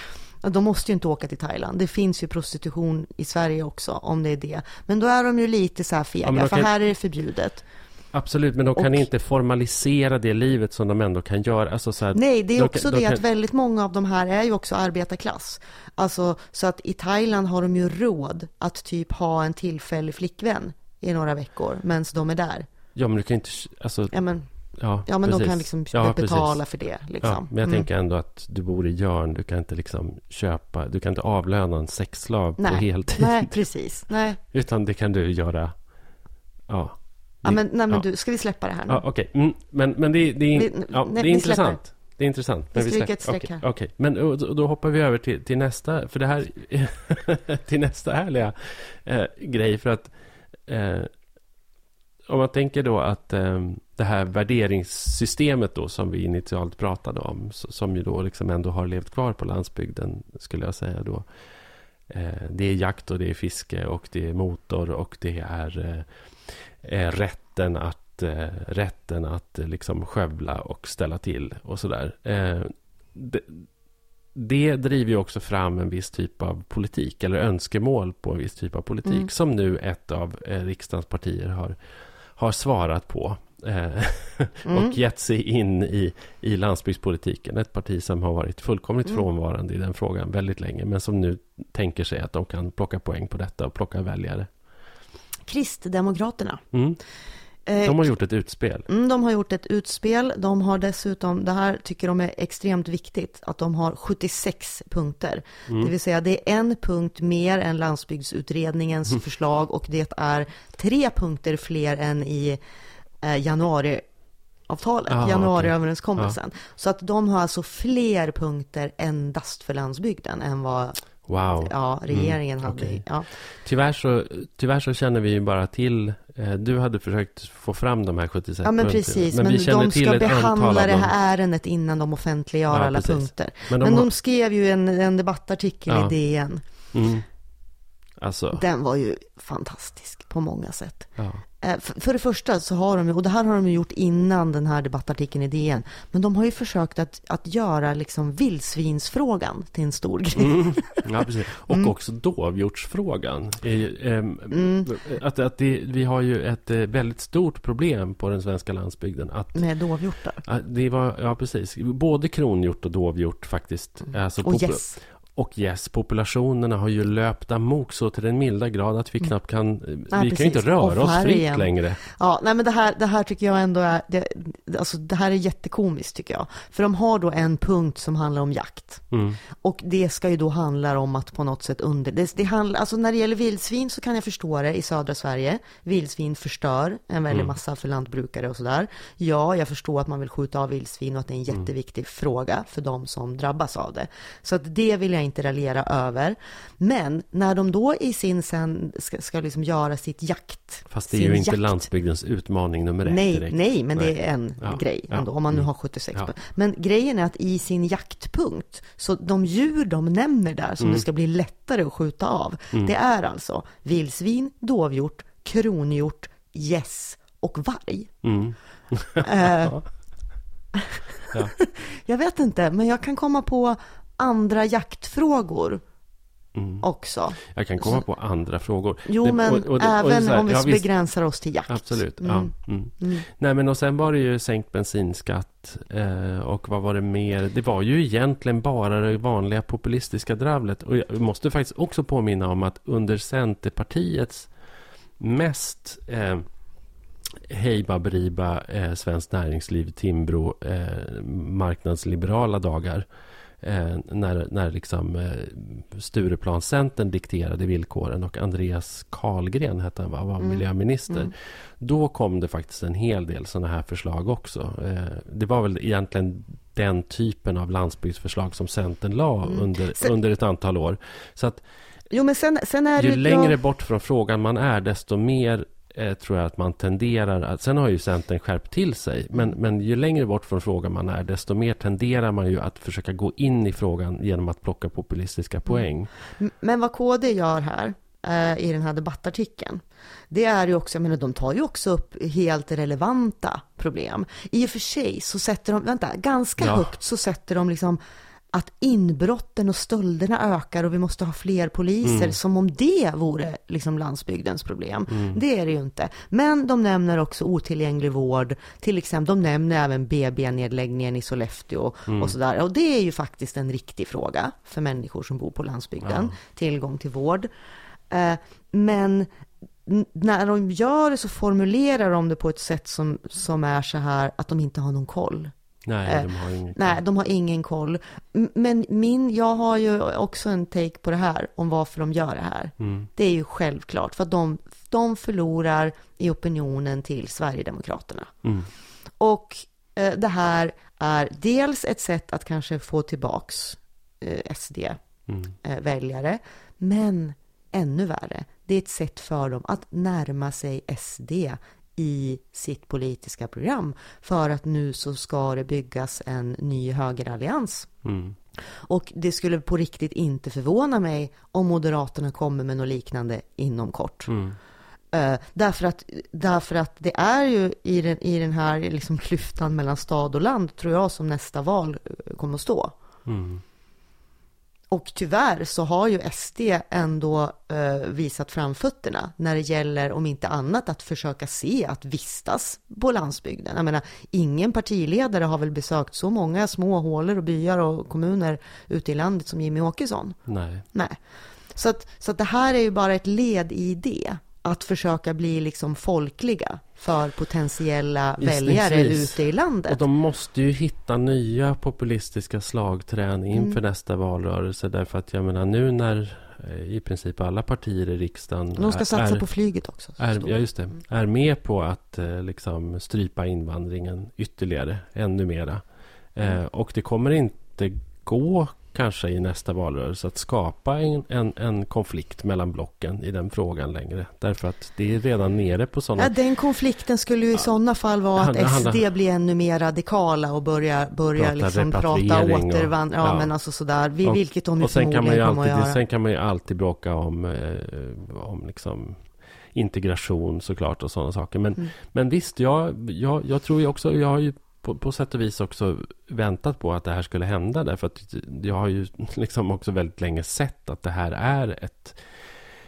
De måste ju inte åka till Thailand. Det finns ju prostitution i Sverige också, om det är det. Men då är de ju lite så här fega, Ja, de för kan- här är det förbjudet. Absolut, men de kan Och- inte formalisera det livet som de ändå kan göra. Alltså så här, Nej, det är de också de det kan- att väldigt många av de här är ju också arbetarklass. Alltså, så att i Thailand har de ju råd att typ ha en tillfällig flickvän i några veckor medan de är där. Ja, men du kan inte... Alltså, Ja, men, ja, ja, men de precis. kan liksom Ja, betala precis. för det. Liksom. Ja, men jag Mm. tänker ändå att du bor i Jörn, du kan inte liksom köpa, du kan inte avlöna en sexslav på heltid. Nej, precis. Nej, Utan det kan du göra, ja. Ja, men, nej, men ja. du, ska vi släppa det här nu? Ja, okej. Mm, men, men det, det, är, Vi- ja, nej, det är intressant. Det är intressant. Vi men stryker släpper- ett streck okej, här. Okej, men och, och då hoppar vi över till, till nästa, för det här, till nästa härliga eh, grej. För att eh, om man tänker då att eh, det här värderingssystemet då som vi initialt pratade om, som ju då liksom ändå har levt kvar på landsbygden, skulle jag säga då. Eh, det är jakt och det är fiske och det är motor och det är eh, rätten att, eh, rätten att eh, liksom skövla och ställa till och sådär. Eh, det, det driver ju också fram en viss typ av politik, eller önskemål på en viss typ av politik, Mm. som nu ett av eh, riksdagens partier har, har svarat på. Eh, Mm. och gett sig in i, i landsbygdspolitiken. Ett parti som har varit fullkomligt Mm. frånvarande i den frågan väldigt länge, men som nu tänker sig att de kan plocka poäng på detta och plocka väljare. Kristdemokraterna. Mm. Eh, De har gjort ett utspel. Mm, de har gjort ett utspel. De har dessutom, det här tycker de är extremt viktigt, att de har 76 punkter. Mm. Det vill säga det är en punkt mer än landsbygdsutredningens Mm. förslag och det är tre punkter fler än i eh, januariavtalet, Ah, januariöverenskommelsen. Så att de har alltså fler punkter endast för landsbygden än vad Wow. ja, regeringen Mm, hade. okej. Ja. Tyvärr, så, tyvärr så känner vi ju bara till... Eh, du hade försökt få fram de här 76 ja, men punkterna, precis. Men, Men, vi känner de till ska ett antal behandla det här ärendet innan de offentliggör Ja, alla precis. punkter. Men de Men har- de skrev ju en, en debattartikel Ja. i DN. Mm. Alltså, Den var ju fantastisk på många sätt. ja. Eh, För det första så har de och det här har de gjort innan den här debattartikeln i DN, men de har ju försökt att, att göra liksom vildsvinsfrågan till en stor grej. Mm. ja, precis. Och Mm. också dovhjortsfrågan. Ehm, Att, att det, vi har ju ett eh, väldigt stort problem på den svenska landsbygden. Att, Med dovhjortar. att det var, ja, precis. Både kronhjort och dovhjort faktiskt. Alltså, Och gäss. Och yes, populationerna har ju löpt amok så till den milda grad att vi knappt kan... vi kan ju Mm. precis. inte röra oss fritt färgen. längre. Ja, nej men det här, det här tycker jag ändå är, det, alltså det här är jättekomiskt tycker jag. För de har då en punkt som handlar om jakt. Mm. Och det ska ju då handla om att på något sätt under... Det, det handlar, alltså när det gäller vildsvin så kan jag förstå det i södra Sverige. Vildsvin förstör en väldig massa för lantbrukare och sådär. Ja, jag förstår att man vill skjuta av vildsvin och att det är en jätteviktig fråga för de som drabbas av det. Så att det vill jag inte raljera över. Men när de då i sin sen ska, ska liksom göra sitt jakt... Fast det är ju inte jakt- landsbygdens utmaning nummer ett Nej, direkt. nej, men Nej. det är en Ja, grej ja, ändå, om man nu mm. har 76 Ja. Men grejen är att i sin jaktpunkt, så de djur de nämner där som Mm. det ska bli lättare att skjuta av, det är alltså vildsvin, dovhjort, kronhjort, gäss och varg. Mm. Eh, Ja. jag vet inte, men jag kan komma på andra jaktfrågor Mm. också. Jag kan komma på andra frågor. Jo, Det- men och- och och även så här, om vi ja, visst, begränsar oss till jakt. Absolut, Mm. ja. Mm. Nej, men och sen var det ju sänkt bensinskatt eh, och vad var det mer? Det var ju egentligen bara det vanliga populistiska dravlet. Och jag måste faktiskt också påminna om att under Centerpartiets mest eh, hej baberiba eh, Svenskt Näringsliv, Timbro, eh, marknadsliberala dagar. Eh, när, när liksom eh, Stureplanscentern dikterade villkoren och Andreas Karlgren hette han va, var miljöminister. Mm. Då kom det faktiskt en hel del sådana här förslag också. Eh, det var väl egentligen den typen av landsbygdsförslag som Centern la under, Mm. Sen- under ett antal år. Så att Jo, men sen, sen är ju längre bort från frågan man är, desto mer eh, tror jag att man tenderar att... Sen har ju Centern skärpt till sig, men, men ju längre bort från frågan man är, desto mer tenderar man ju att försöka gå in i frågan genom att plocka populistiska poäng. Men vad KD gör här eh, i den här debattartikeln, det är ju också, jag menar de tar ju också upp helt relevanta problem. I och för sig så sätter de, vänta, ganska Ja. högt så sätter de liksom att inbrotten och stölderna ökar och vi måste ha fler poliser, Mm. som om det vore liksom landsbygdens problem. Det är det ju inte. Men de nämner också otillgänglig vård, till exempel, de nämner även BB-nedläggningen i Sollefteå Mm. och sådär. Och det är ju faktiskt en riktig fråga för människor som bor på landsbygden, tillgång till vård. Eh, Men när de gör det så formulerar de det på ett sätt som, som är så här att de inte har någon koll. Nej, Eh, de har inget... Nej, de har ingen koll. Men min, jag har ju också en take på det här, om varför de gör det här. Mm. Det är ju självklart, för att de, de förlorar i opinionen till Sverigedemokraterna. Mm. Och eh, det här är dels ett sätt att kanske få tillbaks eh, SD-väljare, Mm. men ännu värre, det är ett sätt för dem att närma sig SD i sitt politiska program för att nu så ska det byggas en ny högerallians. Mm. Och det skulle på riktigt inte förvåna mig om Moderaterna kommer med något liknande inom kort. Mm. Eh, därför, att, därför att det är ju i den, i den här liksom klyftan mellan stad och land, tror jag, som nästa val eh, kommer att stå. Mm. Och tyvärr så har ju SD ändå eh, visat framfötterna när det gäller, om inte annat, att försöka se att vistas på landsbygden. Jag menar, ingen partiledare har väl besökt så många små hålor och byar och kommuner ute i landet som Jimmy Åkesson. Nej. Nej. Så att, så att det här är ju bara ett led i det. Att försöka bli liksom folkliga för potentiella väljare ute i landet. Och de måste ju hitta nya populistiska slagträn inför Mm. nästa valrörelse. Därför att jag menar nu när eh, i princip alla partier i riksdagen De ska satsa är, på flyget också. är, ja, just det, är med på att eh, liksom strypa invandringen ytterligare, ännu mera. Mm. Eh, och det kommer inte gå kanske i nästa valrörelse att skapa en, en, en konflikt mellan blocken i den frågan längre. Därför att det är redan nere på sådana... Ja, den konflikten skulle ju i sådana fall vara Det att handlar- SD blir ännu mer radikala och börjar, börjar Prata liksom prata återvandring. Ja, ja. men alltså sådär. Vi, Och- vilket de Och sen kan, man ju alltid, göra. sen kan man ju alltid bråka om, eh, om liksom integration såklart och sådana saker. Men, Mm. men visst, jag, jag, jag tror ju också, jag har ju på, på sätt och vis också väntat på att det här skulle hända. Därför att jag har ju liksom också väldigt länge sett att det här är ett,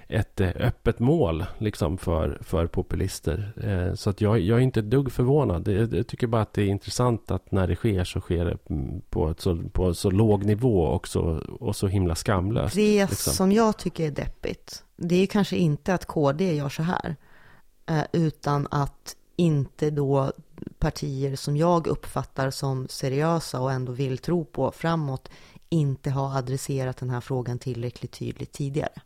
ett eh, öppet mål liksom för, för populister. Eh, Så att jag, jag är inte ett dugg förvånad. Jag, tycker bara att det är intressant att när det sker så sker det på, så, på så låg nivå och så, och så himla skamlöst. Det liksom. som jag tycker är deppigt, det är ju kanske inte att KD gör så här, eh, utan att inte då partier som jag uppfattar som seriösa och ändå vill tro på framåt, inte har adresserat den här frågan tillräckligt tydligt tidigare.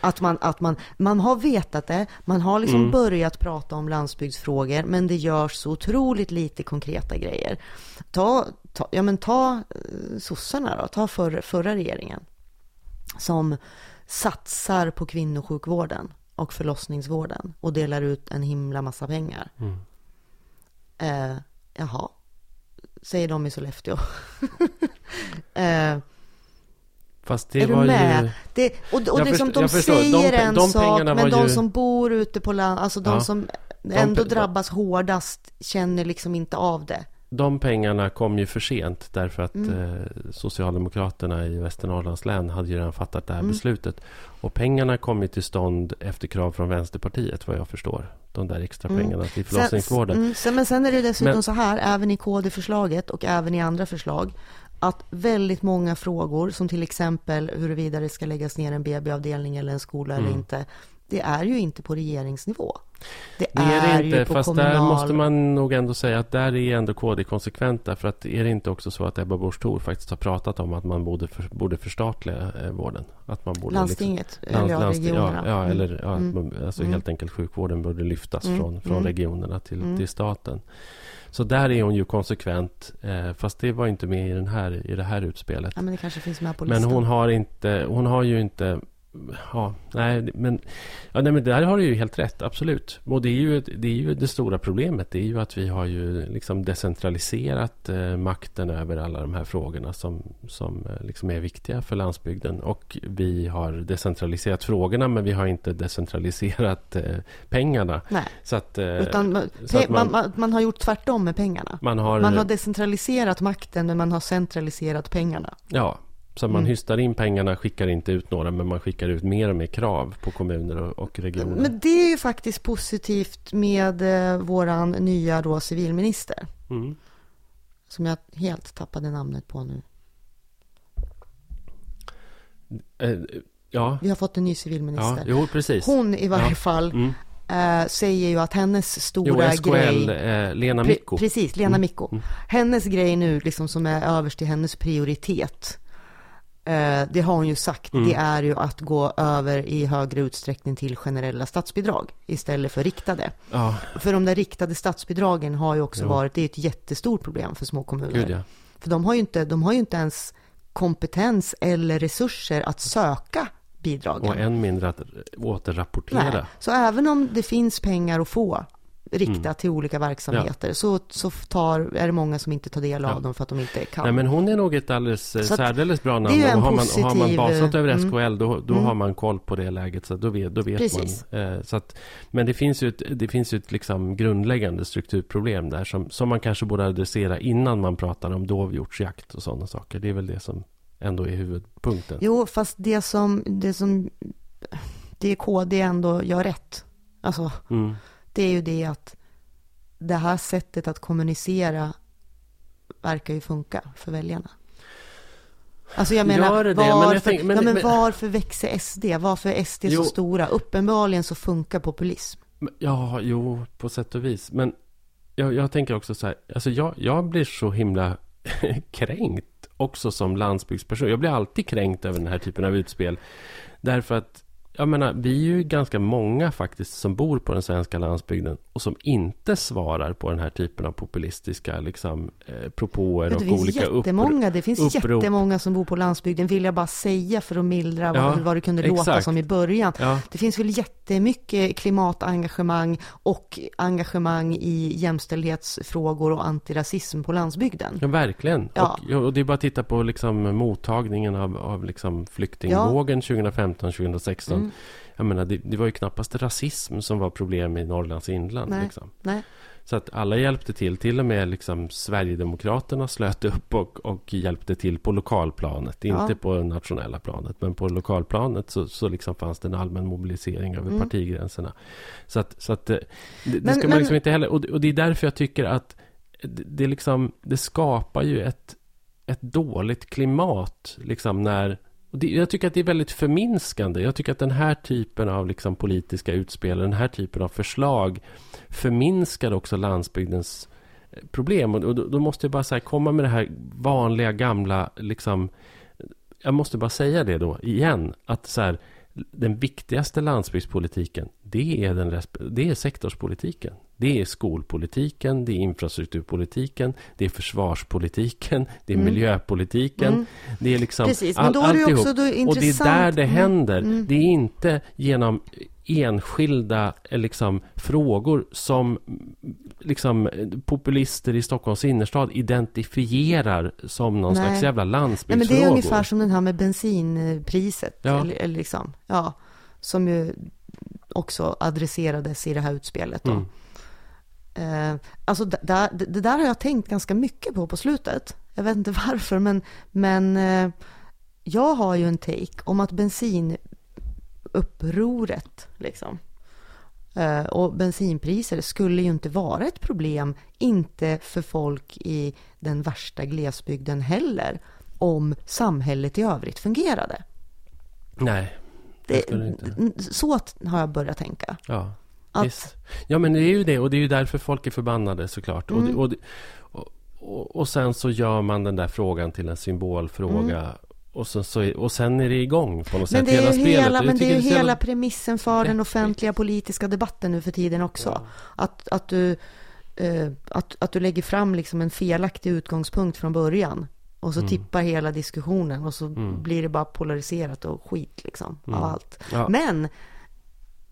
Att man, att man, man har vetat det, man har liksom Mm. börjat prata om landsbygdsfrågor, men det görs så otroligt lite konkreta grejer. Ta, ta, ja men ta eh, sossarna då, ta för, förra regeringen som satsar på kvinnosjukvården och förlossningsvården och delar ut en himla massa pengar. Mm. Eh, jaha, säger de i Sollefteå. eh, Fast det är var du med? ju... Det, och och Jag liksom, förstår- de förstår. säger De en de sak, men de ju- som bor ute på land, alltså de Ja. som ändå pe- drabbas hårdast känner liksom inte av det. De pengarna kom ju för sent därför att Mm. eh, Socialdemokraterna i Västernorrlands län hade ju redan fattat det här Mm. beslutet. Och pengarna kom ju till stånd efter krav från Vänsterpartiet vad jag förstår. De där extra Mm. pengarna till förlossningsvården. Sen, mm, sen, men sen är det dessutom Men- så här, även i KD-förslaget och även i andra förslag, att väldigt många frågor, som till exempel huruvida det ska läggas ner en BB-avdelning eller en skola eller Mm. inte, det är ju inte på regeringsnivå. Det, Det är det ju inte, fast kommunal... där måste man nog ändå säga att där är ändå KD konsekventa. För att är det inte också så att Ebba Busch Thor faktiskt har pratat om att man borde, för, borde förstatliga eh, vården? Att man borde Landstinget, Liksom, eller ja, landsting, regionerna. ja, ja, eller ja, Mm. alltså Mm. helt enkelt sjukvården borde lyftas Mm. från, från Mm. regionerna till, Mm. till staten. Så där är hon ju konsekvent. Eh, fast det var inte med i, den här, i det här utspelet. Ja, men det Men hon har inte, hon har ju inte Ja, nej, men, ja, nej, men där har du ju helt rätt, absolut. Och det är, ju, det är ju det stora problemet. Det är ju att vi har ju liksom decentraliserat eh, makten över alla de här frågorna som, som eh, liksom är viktiga för landsbygden. Och vi har decentraliserat frågorna, men vi har inte decentraliserat eh, pengarna. Nej, Så att, eh, utan man, så att man, man- man, man har gjort tvärtom med pengarna. man har... Man har decentraliserat makten, men man har centraliserat pengarna. Ja, så man Mm. hystar in pengarna, skickar inte ut några, men man skickar ut mer och mer krav på kommuner och, och regioner. Men det är ju faktiskt positivt med eh, våran nya då civilminister. Mm. Som jag helt tappade namnet på nu. Eh, ja, Vi har fått en ny ja, civilminister. jo precis. Hon i varje Ja. fall Mm. eh, säger ju att hennes Jo, stora SKL, grej... eh, Lena Pre- Micko. Precis, Lena Mm. Micko. Mm. Hennes grej nu, liksom som är överst i hennes prioritet, eh, det har hon ju sagt, Mm. det är ju att gå över i högre utsträckning till generella statsbidrag istället för riktade. Ja, För de där riktade statsbidragen har ju också Jo. varit, det är ett jättestort problem för små kommuner. gud ja. För de har, ju inte, de har ju inte ens kompetens eller resurser att söka bidragen. Och än mindre att återrapportera. Nej. Så även om det finns pengar att få riktat Mm. till olika verksamheter så, så tar, är det många som inte tar del av Ja. dem för att de inte kan. Nej, men hon är nog ett alldeles eh, Så att särdeles bra det är namn. en Och har, man, har man positiv, basat över mm. SKL, då, då Mm. har man koll på det läget. Så då vet, då vet Precis. man. Eh, så att, men det finns ju ett, det finns ett liksom grundläggande strukturproblem där som, som man kanske borde adressera innan man pratar om dovhjortsjakt och sådana saker. Det är väl det som ändå är huvudpunkten. Jo, fast det som, det som det KD ändå gör rätt, alltså Mm. Det är ju det att det här sättet att kommunicera verkar ju funka för väljarna. Alltså jag menar, Gör det det? Men varför, tänker- men- ja, men men- varför växer SD? Varför är SD Jo. så stora? Uppenbarligen så funkar populism. Ja, jo, på sätt och vis. Men jag, jag tänker också så här. Alltså jag, jag blir så himla kränkt också som landsbygdsperson. Jag blir alltid kränkt över den här typen av utspel. Därför att, jag menar, vi är ju ganska många faktiskt som bor på den svenska landsbygden och som inte svarar på den här typen av populistiska liksom, eh, propåer och olika upprop. det finns upprop. jättemånga som bor på landsbygden, vill jag bara säga för att mildra Ja, vad, vad det kunde låta exakt. som i början. Ja, Det finns väl jättemycket klimatengagemang och engagemang i jämställdhetsfrågor och antirasism på landsbygden. Ja, verkligen. Ja. Och, och det är bara att titta på liksom, mottagningen av, av liksom, flyktingvågen 2015-2016. Mm. Jag menar, det, det var ju knappast rasism som var problem i Norrlands inland. Nej. Liksom. Nej. Så att alla hjälpte till. Till och med liksom Sverigedemokraterna slöt upp och, och hjälpte till på lokalplanet. Ja. Inte på nationella planet. Men på lokalplanet så, så liksom fanns det en allmän mobilisering över Mm. partigränserna. Så att, så att eh, det, det Men- ska man men- liksom inte heller... Och, det- och det är därför jag tycker att det, det, liksom, det skapar ju ett, ett dåligt klimat. Liksom när... Och det, jag tycker att det är väldigt förminskande. Jag tycker att den här typen av liksom politiska utspel, den här typen av förslag förminskar också landsbygdens eh, problem. Och då, då måste jag bara så här, komma med det här vanliga gamla, liksom, jag måste bara säga det då igen, att så här, den viktigaste landsbygdspolitiken, det är, den, det är sektorspolitiken. Det är skolpolitiken, det är infrastrukturpolitiken, det är försvarspolitiken, det är Mm. miljöpolitiken. Mm. Det är liksom Precis, men då är det också då Och det är där det Mm. händer. Mm. Det är inte genom enskilda eh, liksom, frågor som mm, liksom, populister i Stockholms innerstad identifierar som någon Nej. slags jävla Nej, men landsbygdsfrågor. det är ungefär som den här med bensinpriset. Ja. Eller, eller liksom, ja, som ju också adresserades i det här utspelet. Då. Mm. Eh, alltså det, där- det, där har jag tänkt ganska mycket på på slutet. Jag vet inte varför, men, men eh, jag har ju en take om att bensinupproret, liksom, eh, och bensinpriser skulle ju inte vara ett problem, inte för folk i den värsta glesbygden heller, om samhället i övrigt fungerade. Nej, det det inte. så har jag börjat tänka. Ja, Att, visst. Ja, men det är ju det. Och det är ju därför folk är förbannade såklart. Mm. och, och, och, och sen så gör man den där frågan till en symbolfråga. Och, så, så, och sen är det igång på något Mm. Men sätt. spelet. hela, jag men det är ju jävla- hela premissen för den offentliga politiska debatten nu för tiden också. Ja. Att, att, du, eh, att, att du lägger fram liksom en felaktig utgångspunkt från början. Och så Mm. tippar hela diskussionen och så Mm. blir det bara polariserat och skit liksom Mm. av allt. Ja. Men,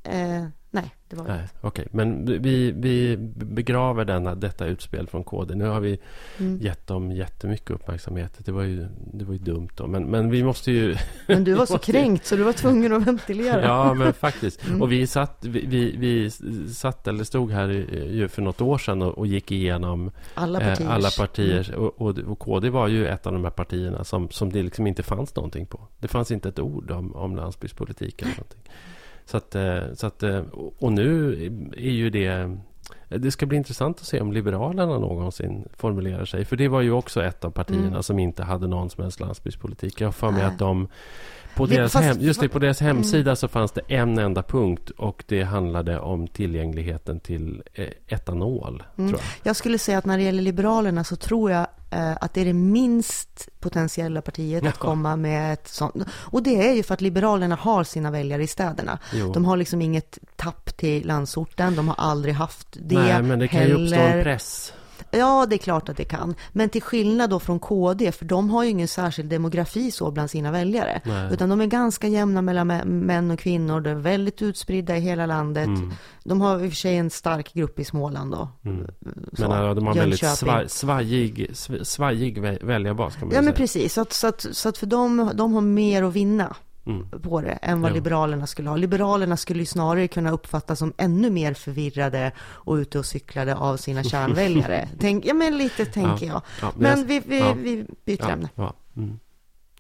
eh, nej, det var Nej, okej. Men vi, vi begraver denna, detta utspel från KD. Nu har vi mm. gett dem jättemycket uppmärksamhet. Det var ju, det var ju dumt då. Men, men vi måste ju... Men du var så ju- kränkt så du var tvungen att ventilera. Ja, men faktiskt. Mm. Och vi satt, vi, vi, vi satt eller stod här eh, ju för något år sedan och, och gick igenom Alla eh, partier. alla partier. Och, och, och KD var ju ett av de här partierna som, som det liksom inte fanns någonting på. Det fanns inte ett ord om, om landsbygdspolitik eller någonting. Så att, eh, så att, eh, och nu är ju det... Det ska bli intressant att se om Liberalerna någonsin formulerar sig. För det var ju också ett av partierna Mm. som inte hade någon som helst landsbygdspolitik. Jag har för mig att de... På deras, fast- hem, just det, på deras Mm. hemsida så fanns det en enda punkt och det handlade om tillgängligheten till eh, etanol. Mm. Tror jag. Jag skulle säga att när det gäller Liberalerna så tror jag eh, att det är det minst potentiella partiet att komma med ett sånt. Och det är ju för att Liberalerna har sina väljare i städerna. Jo. De har liksom inget tapp till landsorten, de har aldrig haft det Nej, men det kan ju uppstå en heller. press. Ja, det är klart att det kan. Men till skillnad då från KD, för de har ju ingen särskild demografi så bland sina väljare. Nej. Utan de är ganska jämna mellan mä- män och kvinnor, de är väldigt utspridda i hela landet. Mm. De har i och för sig en stark grupp i Småland då. Mm. Så, Men ja, de har en väldigt Jönköping. svaj, svajig, sv- svajig vä- väljarbas Ja men säga. precis, så att, så att, så att för dem, de har mer att vinna Mm. på det än vad Jo. Liberalerna skulle ha. Liberalerna skulle ju snarare kunna uppfattas som ännu mer förvirrade och ute och cyklade av sina kärnväljare. Tänk, ja men lite tänker jag. Ja, Men jag- vi, vi, ja. vi byter ja, ämne. Ja, mm.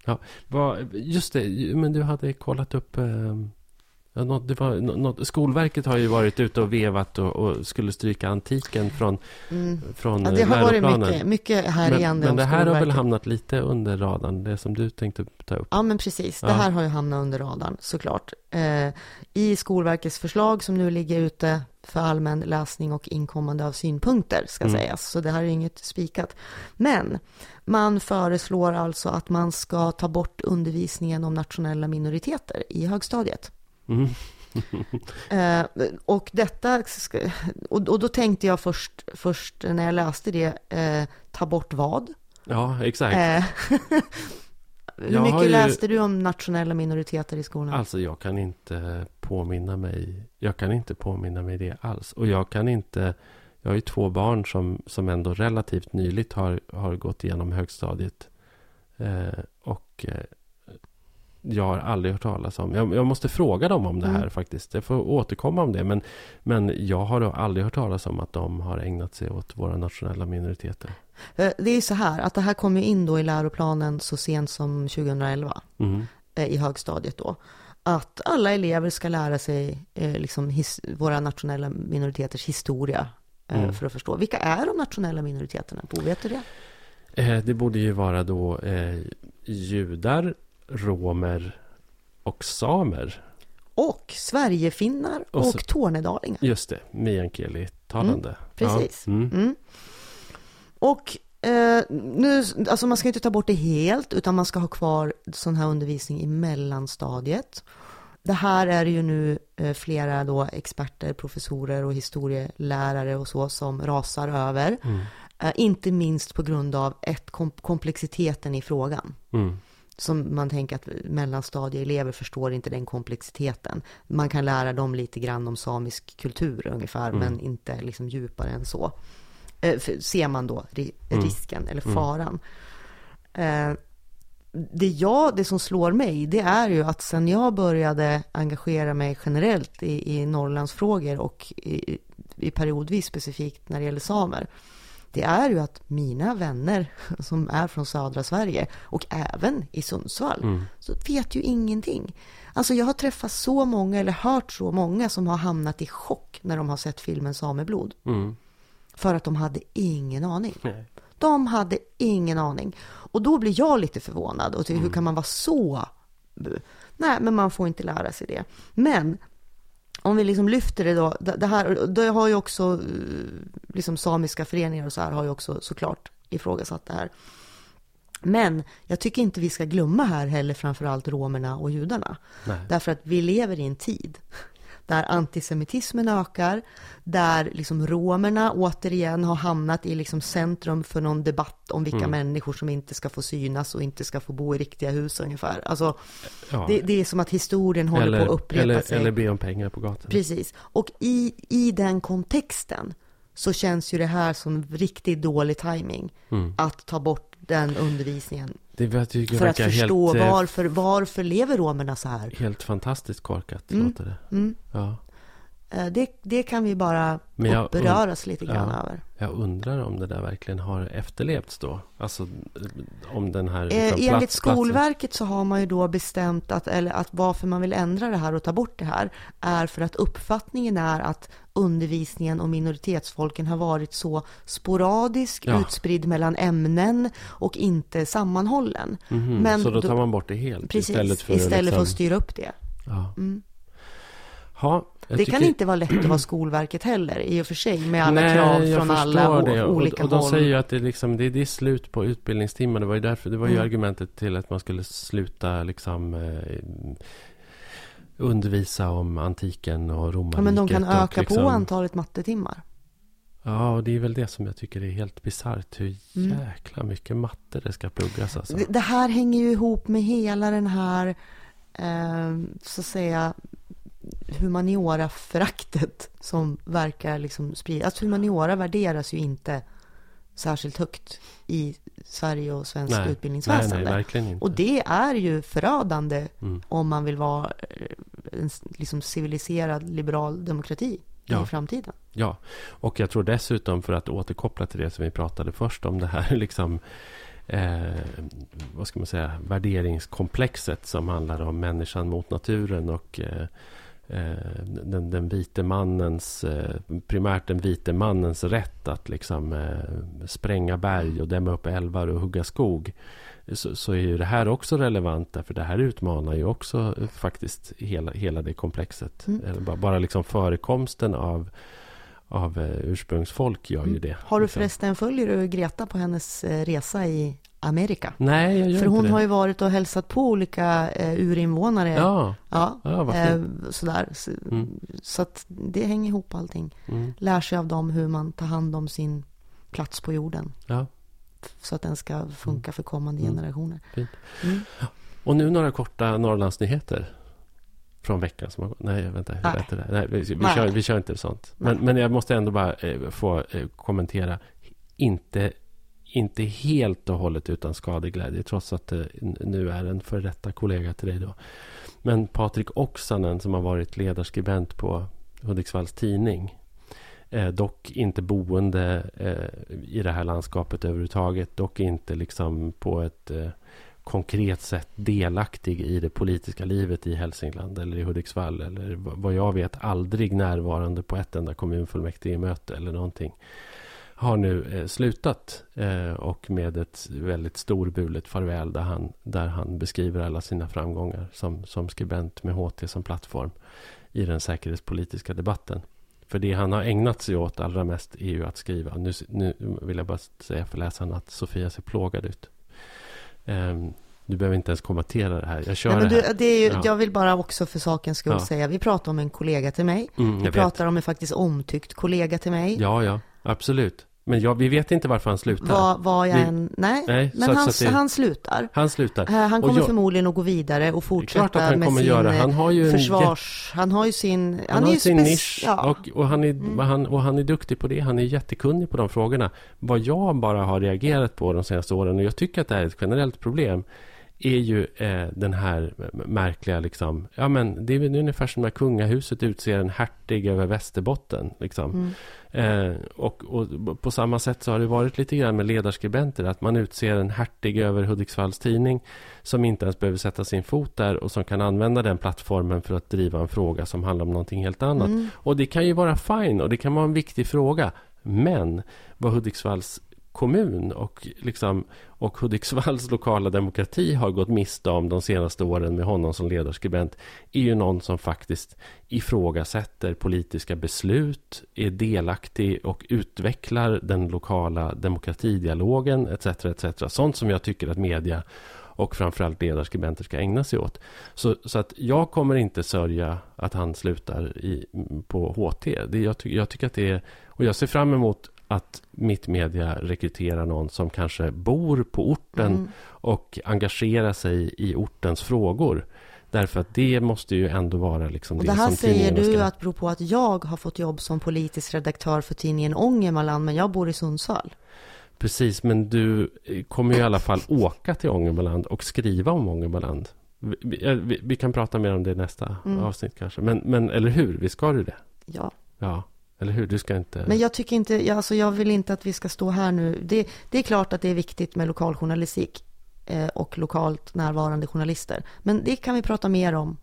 ja. Just det, men du hade kollat upp... Eh, ja, något, var, nå- något, Skolverket har ju varit ute och vevat och, och skulle stryka antiken från, Mm. från Ja, eh, det har varit läroplanen. mycket, mycket här men, igen. men det här har väl hamnat lite under radarn, det som du tänkte ta upp? Ja, men precis. Det Ja. här har ju hamnat under radarn såklart. Eh, I Skolverkets förslag som nu ligger ute för allmän läsning och inkommande av synpunkter ska Mm. sägas. Så det här är inget spikat. Men man föreslår alltså att man ska ta bort undervisningen om nationella minoriteter i högstadiet. Mm. Eh, och detta, och, och då tänkte jag först, först när jag läste det, eh, ta bort vad? Ja, exakt. Eh, Hur Jag mycket ju- läste du om nationella minoriteter i skolan? Alltså jag kan inte påminna mig Jag kan inte påminna mig det alls Och jag kan inte Jag har ju två barn som, som ändå relativt nyligt har, har gått igenom högstadiet eh, Och eh, Jag har aldrig hört talas om jag, jag måste fråga dem om det här Mm. faktiskt Jag får återkomma om det men, men jag har aldrig hört talas om att de har ägnat sig åt våra nationella minoriteter Eh, Det är så här att det här kom ju in då i läroplanen så sent som 2011 mm. eh, i högstadiet då. Att alla elever ska lära sig eh, liksom his, våra nationella minoriteters historia Mm. för att förstå. Vilka är de nationella minoriteterna? Bo, vet du det? Det borde ju vara då eh, judar, romer och samer. Och Sverigefinnar Och och, tornedalingar. Just det, meänkieli-talande. precis. Ja, mm. Mm. Och eh, nu, alltså man ska inte ta bort det helt, utan man ska ha kvar sån här undervisning i mellanstadiet. det här är ju nu eh, flera då experter, professorer och historielärare och så som rasar över. Mm. Eh, inte minst på grund av ett kom komplexiteten i frågan. Som man tänker att mellanstadieelever förstår inte den komplexiteten. Man kan lära dem lite grann om samisk kultur ungefär, Mm. men inte liksom djupare än så. Eh, ser man då ri Mm. risken eller Mm. faran. Eh, det, jag, det som slår mig, det är ju att sen jag började engagera mig generellt i, i Norrlandsfrågor och i, i periodvis specifikt när det gäller samer, det är ju att mina vänner som är från södra Sverige och även i Sundsvall, Mm. så vet ju ingenting. Alltså jag har träffat så många, eller hört så många som har hamnat i chock när de har sett filmen Sameblod. Mm. För att de hade ingen aning. Nej. De hade ingen aning. Och då blir jag lite förvånad. Och tycker, hur kan man vara så... Nej, men man får inte lära sig det. Men om vi liksom lyfter det då. Det här, det har ju också eh, liksom samiska föreningar och så här har ju också såklart ifrågasatt det här. Men jag tycker inte vi ska glömma här heller framförallt romerna och judarna. Nej. Därför att vi lever i en tid där antisemitismen ökar, där liksom romerna återigen har hamnat i liksom centrum för någon debatt om vilka Mm. människor som inte ska få synas och inte ska få bo i riktiga hus ungefär. Alltså, Ja. det, det är som att historien håller eller, på att upprepa eller, sig. eller be om pengar på gatan. Precis. Och i, i den kontexten så känns ju det här som riktigt dålig timing Mm. att ta bort den undervisningen. Det jag tycker För att förstå helt, eh, varför, varför lever romerna så här? helt fantastiskt korkat. Mm. Låter det. Mm. Ja. Eh, Det, det kan vi bara uppröras lite grann ja. över. Jag undrar om det där verkligen har efterlevts då? Alltså om den här Eh, liksom, enligt plats- Skolverket så har man ju då bestämt att, eller att varför man vill ändra det här och ta bort det här är för att uppfattningen är att undervisningen om minoritetsfolken har varit så sporadisk, Ja. utspridd mellan ämnen och inte sammanhållen. Mhm, Men så då tar man bort det helt Precis, istället för istället att, för att liksom, styra upp det. ja. Mm. Ha, jag Det tycker- kan inte vara lätt att vara Skolverket heller, i och för sig, med alla Nej, krav från alla det. olika och, och de håll. säger ju att det, liksom, det, det är slut på utbildningstimmar. Det var ju, därför, det var ju Mm. argumentet till att man skulle sluta liksom, eh, undervisa om antiken och romarriket. ja, men de kan öka liksom, på antalet mattetimmar. Ja, och det är väl det som jag tycker är helt bisarrt. Hur Mm. jäkla mycket matte det ska pluggas alltså. Det- Det här hänger ju ihop med hela den här, eh, så att säga, humaniora-föraktet som verkar liksom spridas. Alltså humaniora värderas ju inte särskilt högt i Sverige och svensk nej, nej, utbildningsväsende. nej, verkligen inte. och det är ju förödande Mm. om man vill vara eh, en liksom civiliserad liberal demokrati Ja. i framtiden. Ja, och jag tror dessutom för att återkoppla till det som vi pratade först om det här liksom eh, vad ska man säga värderingskomplexet som handlar om människan mot naturen och eh, den, den vite mannens eh, primärt den vite mannens rätt att liksom eh, spränga berg och dämma upp älvar och hugga skog så, så är ju det här också relevant därför det här utmanar ju också eh, faktiskt hela, hela det komplexet. Mm. Bara, bara liksom förekomsten av, av eh, ursprungsfolk gör ju Mm. det. Har du liksom. förresten, följer du Greta på hennes eh, resa i Amerika? Nej, jag gör För inte hon det. har ju varit och hälsat på olika eh, urinvånare. Ja, Ja, ja vad eh, sådär. Så, Mm. så att det hänger ihop allting. Mm. Lär sig av dem hur man tar hand om sin plats på jorden. Ja. Så att den ska funka för kommande Mm. generationer. Mm. Och nu några korta Norrlandsnyheter. Från veckan som har gått. Nej, vänta. Hur Nej. det? Nej, vi, vi, Nej. Kör, vi kör inte sånt. Men, men jag måste ändå bara eh, få eh, kommentera. Inte, inte helt och hållet utan skadeglädje. Trots att det nu är en före detta kollega till dig då. Men Patrik Oksanen som har varit ledarskribent på Hudiksvalls tidning. Eh, dock inte boende eh, i det här landskapet överhuvudtaget. Dock inte liksom på ett eh, konkret sätt delaktig i det politiska livet i Hälsingland eller i Hudiksvall. Eller vad jag vet aldrig närvarande på ett enda kommunfullmäktigemöte eller någonting. Har nu eh, slutat eh, och med ett väldigt storbulet farväl där han, där han beskriver alla sina framgångar som, som skribent med HT som plattform i den säkerhetspolitiska debatten. För det han har ägnat sig åt allra mest är ju att skriva. Nu, nu vill jag bara säga för läsarna att Sofia ser plågad ut. Ehm, Du behöver inte ens kommentera det här. Jag kör Nej, men det du, här. det är ju, Ja. Jag vill bara också för sakens skull Ja. säga, vi pratar om en kollega till mig. Mm, vi jag vet. pratar om en faktiskt omtyckt kollega till mig. Ja, ja, absolut. Men jag, vi vet inte varför han slutar. Vad, vad jag Vi- än, nej, Nej, men så- han, så det- han slutar. Han slutar. Eh, Han kommer jag- förmodligen att gå vidare och fortsätta han med sin göra. eh, Han har ju en försvars... Han har ju sin... Han, är har ju sin spec- nisch ja. och, och, han är, Mm. han, och han är duktig på det. Han är jättekunnig på de frågorna. Vad jag bara har reagerat på de senaste åren, och jag tycker att det här är ett generellt problem, är ju eh, den här märkliga liksom, ja men det är väl ungefär som när kungahuset utser en hertig över Västerbotten. Liksom. Mm. Eh, och, och på samma sätt så har det varit lite grann med ledarskribenter, att man utser en hertig över Hudiksvalls tidning som inte ens behöver sätta sin fot där och som kan använda den plattformen för att driva en fråga som handlar om någonting helt annat. Mm. Och det kan ju vara fine och det kan vara en viktig fråga. Men vad Hudiksvalls kommun och, liksom, och Hudiksvalls lokala demokrati har gått miste om de senaste åren med honom som ledarskribent är ju någon som faktiskt ifrågasätter politiska beslut, är delaktig och utvecklar den lokala demokratidialogen etc. etc. Sånt som jag tycker att media och framförallt ledarskribenter ska ägna sig åt. Så, så att jag kommer inte sörja att han slutar i, på HT. Det, jag, ty, jag tycker att det är... Och jag ser fram emot att mitt media rekryterar någon som kanske bor på orten Mm. och engagerar sig i ortens frågor. Därför att det måste ju ändå vara liksom Och det, det här som säger du ska... att beror på att jag har fått jobb som politisk redaktör för tidningen Ångermanland, men jag bor i Sundsvall. Precis, men du eh, kommer ju i alla fall åka till Ångermanland och skriva om Ångermanland. Vi, vi, vi, vi kan prata mer om det i nästa Mm. avsnitt kanske. Men, men eller hur, vi ska du det? Ja. Ja, eller hur? Du ska inte... Men jag tycker inte, jag, alltså jag vill inte att vi ska stå här nu. Det, det är klart att det är viktigt med lokaljournalistik eh, och lokalt närvarande journalister. Men det kan vi prata mer om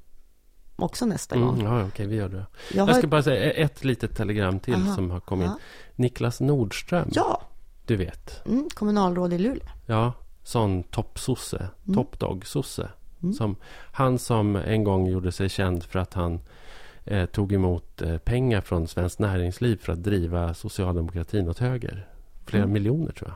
också nästa Mm, gång. ja, okej, vi gör det. Jag Jag har ska bara säga ett litet telegram till Aha, som har kommit in. Niklas Nordström, ja, du vet. mm, kommunalråd i Luleå. Ja, sån toppsosse, Mm. toppdog-sosse. Mm. Som, han som en gång gjorde sig känd för att han eh, tog emot eh, pengar från Svenskt Näringsliv för att driva socialdemokratin åt höger. Flera Mm. miljoner tror jag.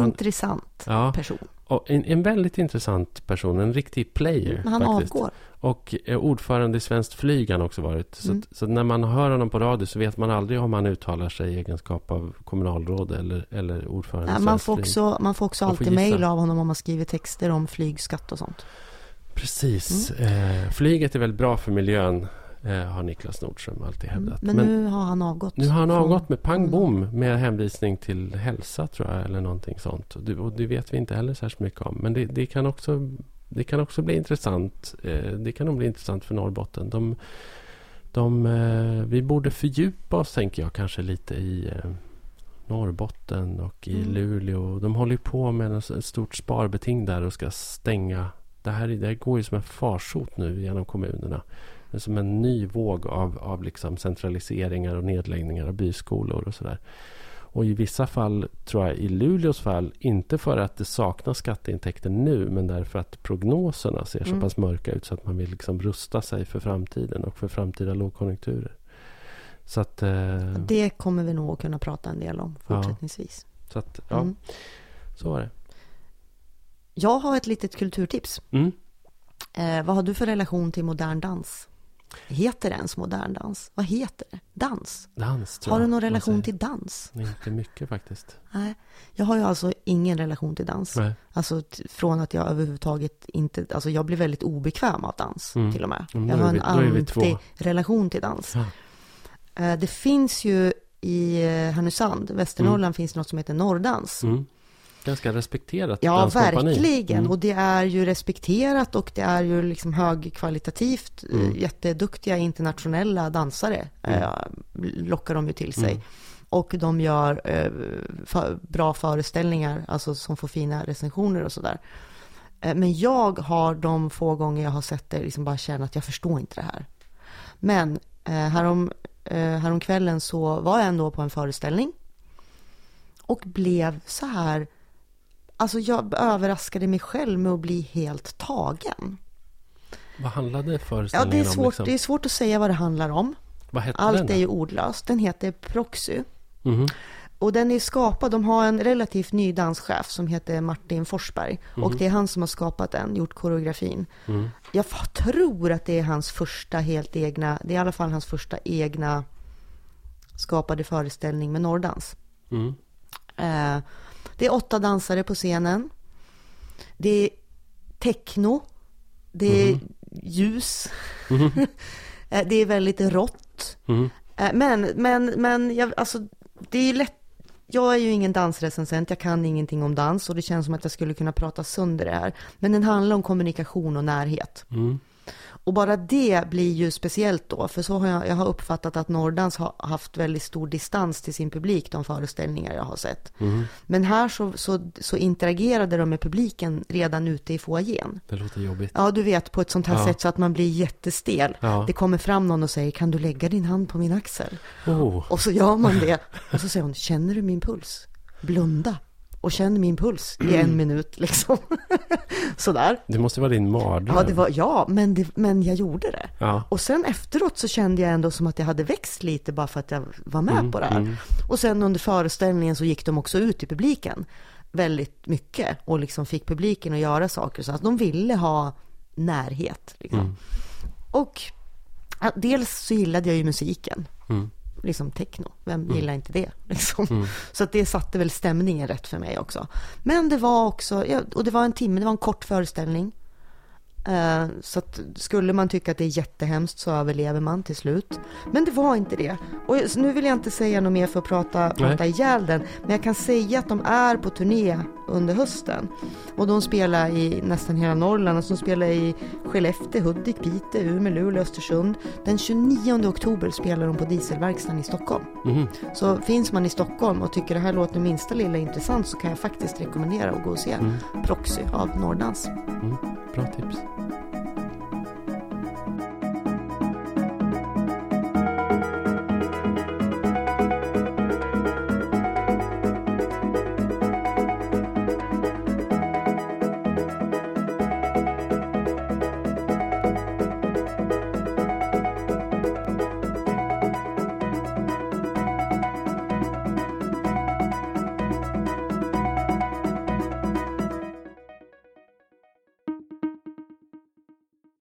Han, Intressant ja, person. en, en väldigt intressant person, en riktig player. Men han faktiskt. avgår. Och eh, ordförande i Svenskt Flyg har han också varit. Så, Mm. så när man hör honom på radio så vet man aldrig om han uttalar sig i egenskap av kommunalråd eller, eller ordförande i Nej, man, Svenskt får Flyg. också, man får också Man alltid mejl av honom om man skriver texter om flygskatt och sånt. Precis. Mm. Eh, flyget är väldigt bra för miljön, har Niklas Nordström alltid hävdat. Mm. Men, nu har han avgått. nu har han från- avgått med pang bom med hänvisning till hälsa, tror jag, eller någonting sånt. Och det, och det vet vi inte heller särskilt mycket om. Men det, det kan också det kan också bli intressant. Eh, det kan nog bli intressant för Norrbotten. De, de, eh, vi borde fördjupa oss, tänker jag, kanske lite i eh, Norrbotten och i Mm. Luleå. De håller på med ett stort sparbeting där och ska stänga. Det här, det här går ju som en farsot nu genom kommunerna. Det är som en ny våg av, av liksom centraliseringar och nedläggningar av byskolor och sådär. Och i vissa fall, tror jag, i Luleås fall, inte för att det saknas skatteintäkter nu, men därför att prognoserna ser så Mm. pass mörka ut så att man vill liksom rusta sig för framtiden och för framtida lågkonjunkturer. Så att... Eh, Det kommer vi nog att kunna prata en del om fortsättningsvis. så att, ja, Mm. så var det. Jag har ett litet kulturtips. Mm. Eh, vad har du för relation till modern dans? Heter det ens modern dans? Vad heter det? Dans? Dans, Har du någon relation till dans? Inte mycket faktiskt. Nej, jag har ju alltså ingen relation till dans. Nej. Alltså från att jag överhuvudtaget inte, alltså jag blir väldigt obekväm av dans Mm. till och med. Mm, jag har en anti-relation till dans. Ja. Eh, Det finns ju i eh, Härnösand, Västernorrland, finns något som heter norrdans. Mm. Ganska respekterat Ja, verkligen. Mm. Och det är ju respekterat och det är ju liksom högkvalitativt. eh, Mm. Jätteduktiga internationella dansare Mm. eh, lockar de ju till sig. Mm. Och de gör eh, för, bra föreställningar, alltså som får fina recensioner och sådär. Eh, men jag har de få gånger jag har sett det liksom bara känt att jag förstår inte det här. Men eh, härom, eh, häromkvällen så var jag ändå på en föreställning. Och blev så här, alltså jag överraskade mig själv med att bli helt tagen. Vad handlade Ja, föreställningen det är, om? svårt, Liksom? det är svårt att säga vad det handlar om. Vad hette Allt den? är ju ordlöst. Den heter Proxy. Mhm. och den är skapad, de har en relativt ny danschef som heter Martin Forsberg. Och det är han som har skapat den, gjort koreografin. Mm. Jag tror att det är hans första helt egna, det är i alla fall hans första egna skapade föreställning med norrdans. Mm. Eh, det är åtta dansare på scenen. Det är techno. Det är ljus. Eh, det är väldigt rått. Mm. Men, men, men jag, alltså, det är lätt. Jag är ju ingen dansrecensent, jag kan ingenting om dans och det känns som att jag skulle kunna prata sönder det här. Men den handlar om kommunikation och närhet. Mm. Och bara det blir ju speciellt då, för så har jag, jag har uppfattat att Nordans har haft väldigt stor distans till sin publik, de föreställningar jag har sett. Mm. Men här så, så, så interagerade de med publiken redan ute i foajén. Det låter jobbigt. Ja, du vet på ett sånt här Ja. sätt så att man blir jättestel. Ja. Det kommer fram någon och säger, kan du lägga din hand på min axel? Oh. Och så gör man det. Och så säger hon, känner du min puls? Blunda. Och känn min puls i en minut liksom. Sådär. Det måste vara din mardröm. Ja, det var, ja men, det, men jag gjorde det. Ja. Och sen efteråt så kände jag ändå som att jag hade växt lite bara för att jag var med Mm, på det här. mm. Och sen under föreställningen så gick de också ut i publiken väldigt mycket och liksom fick publiken att göra saker så att de ville ha närhet. Liksom. Mm. Och dels så gillade jag ju musiken, Mm. Liksom techno. Vem gillar inte det? Liksom. Så att det satte väl stämningen rätt för mig också. Men det var också, och det var en timme, det var en kort föreställning. Eh, Så skulle man tycka att det är jättehemskt så överlever man till slut. Men det var inte det. Och nu vill jag inte säga något mer för att prata, prata ihjäl den. Men jag kan säga att de är på turné under hösten. Och de spelar i nästan hela Norrland. Alltså de spelar i Skellefteå, Hudik, Piteå, Umeå, Luleå, Östersund. Den 29 oktober spelar de på Dieselverkstaden i Stockholm. Mhm. Så finns man i Stockholm och tycker det här låter minsta lilla intressant så kan jag faktiskt rekommendera att gå och se Proxy av Nordans. Mm. plein tapis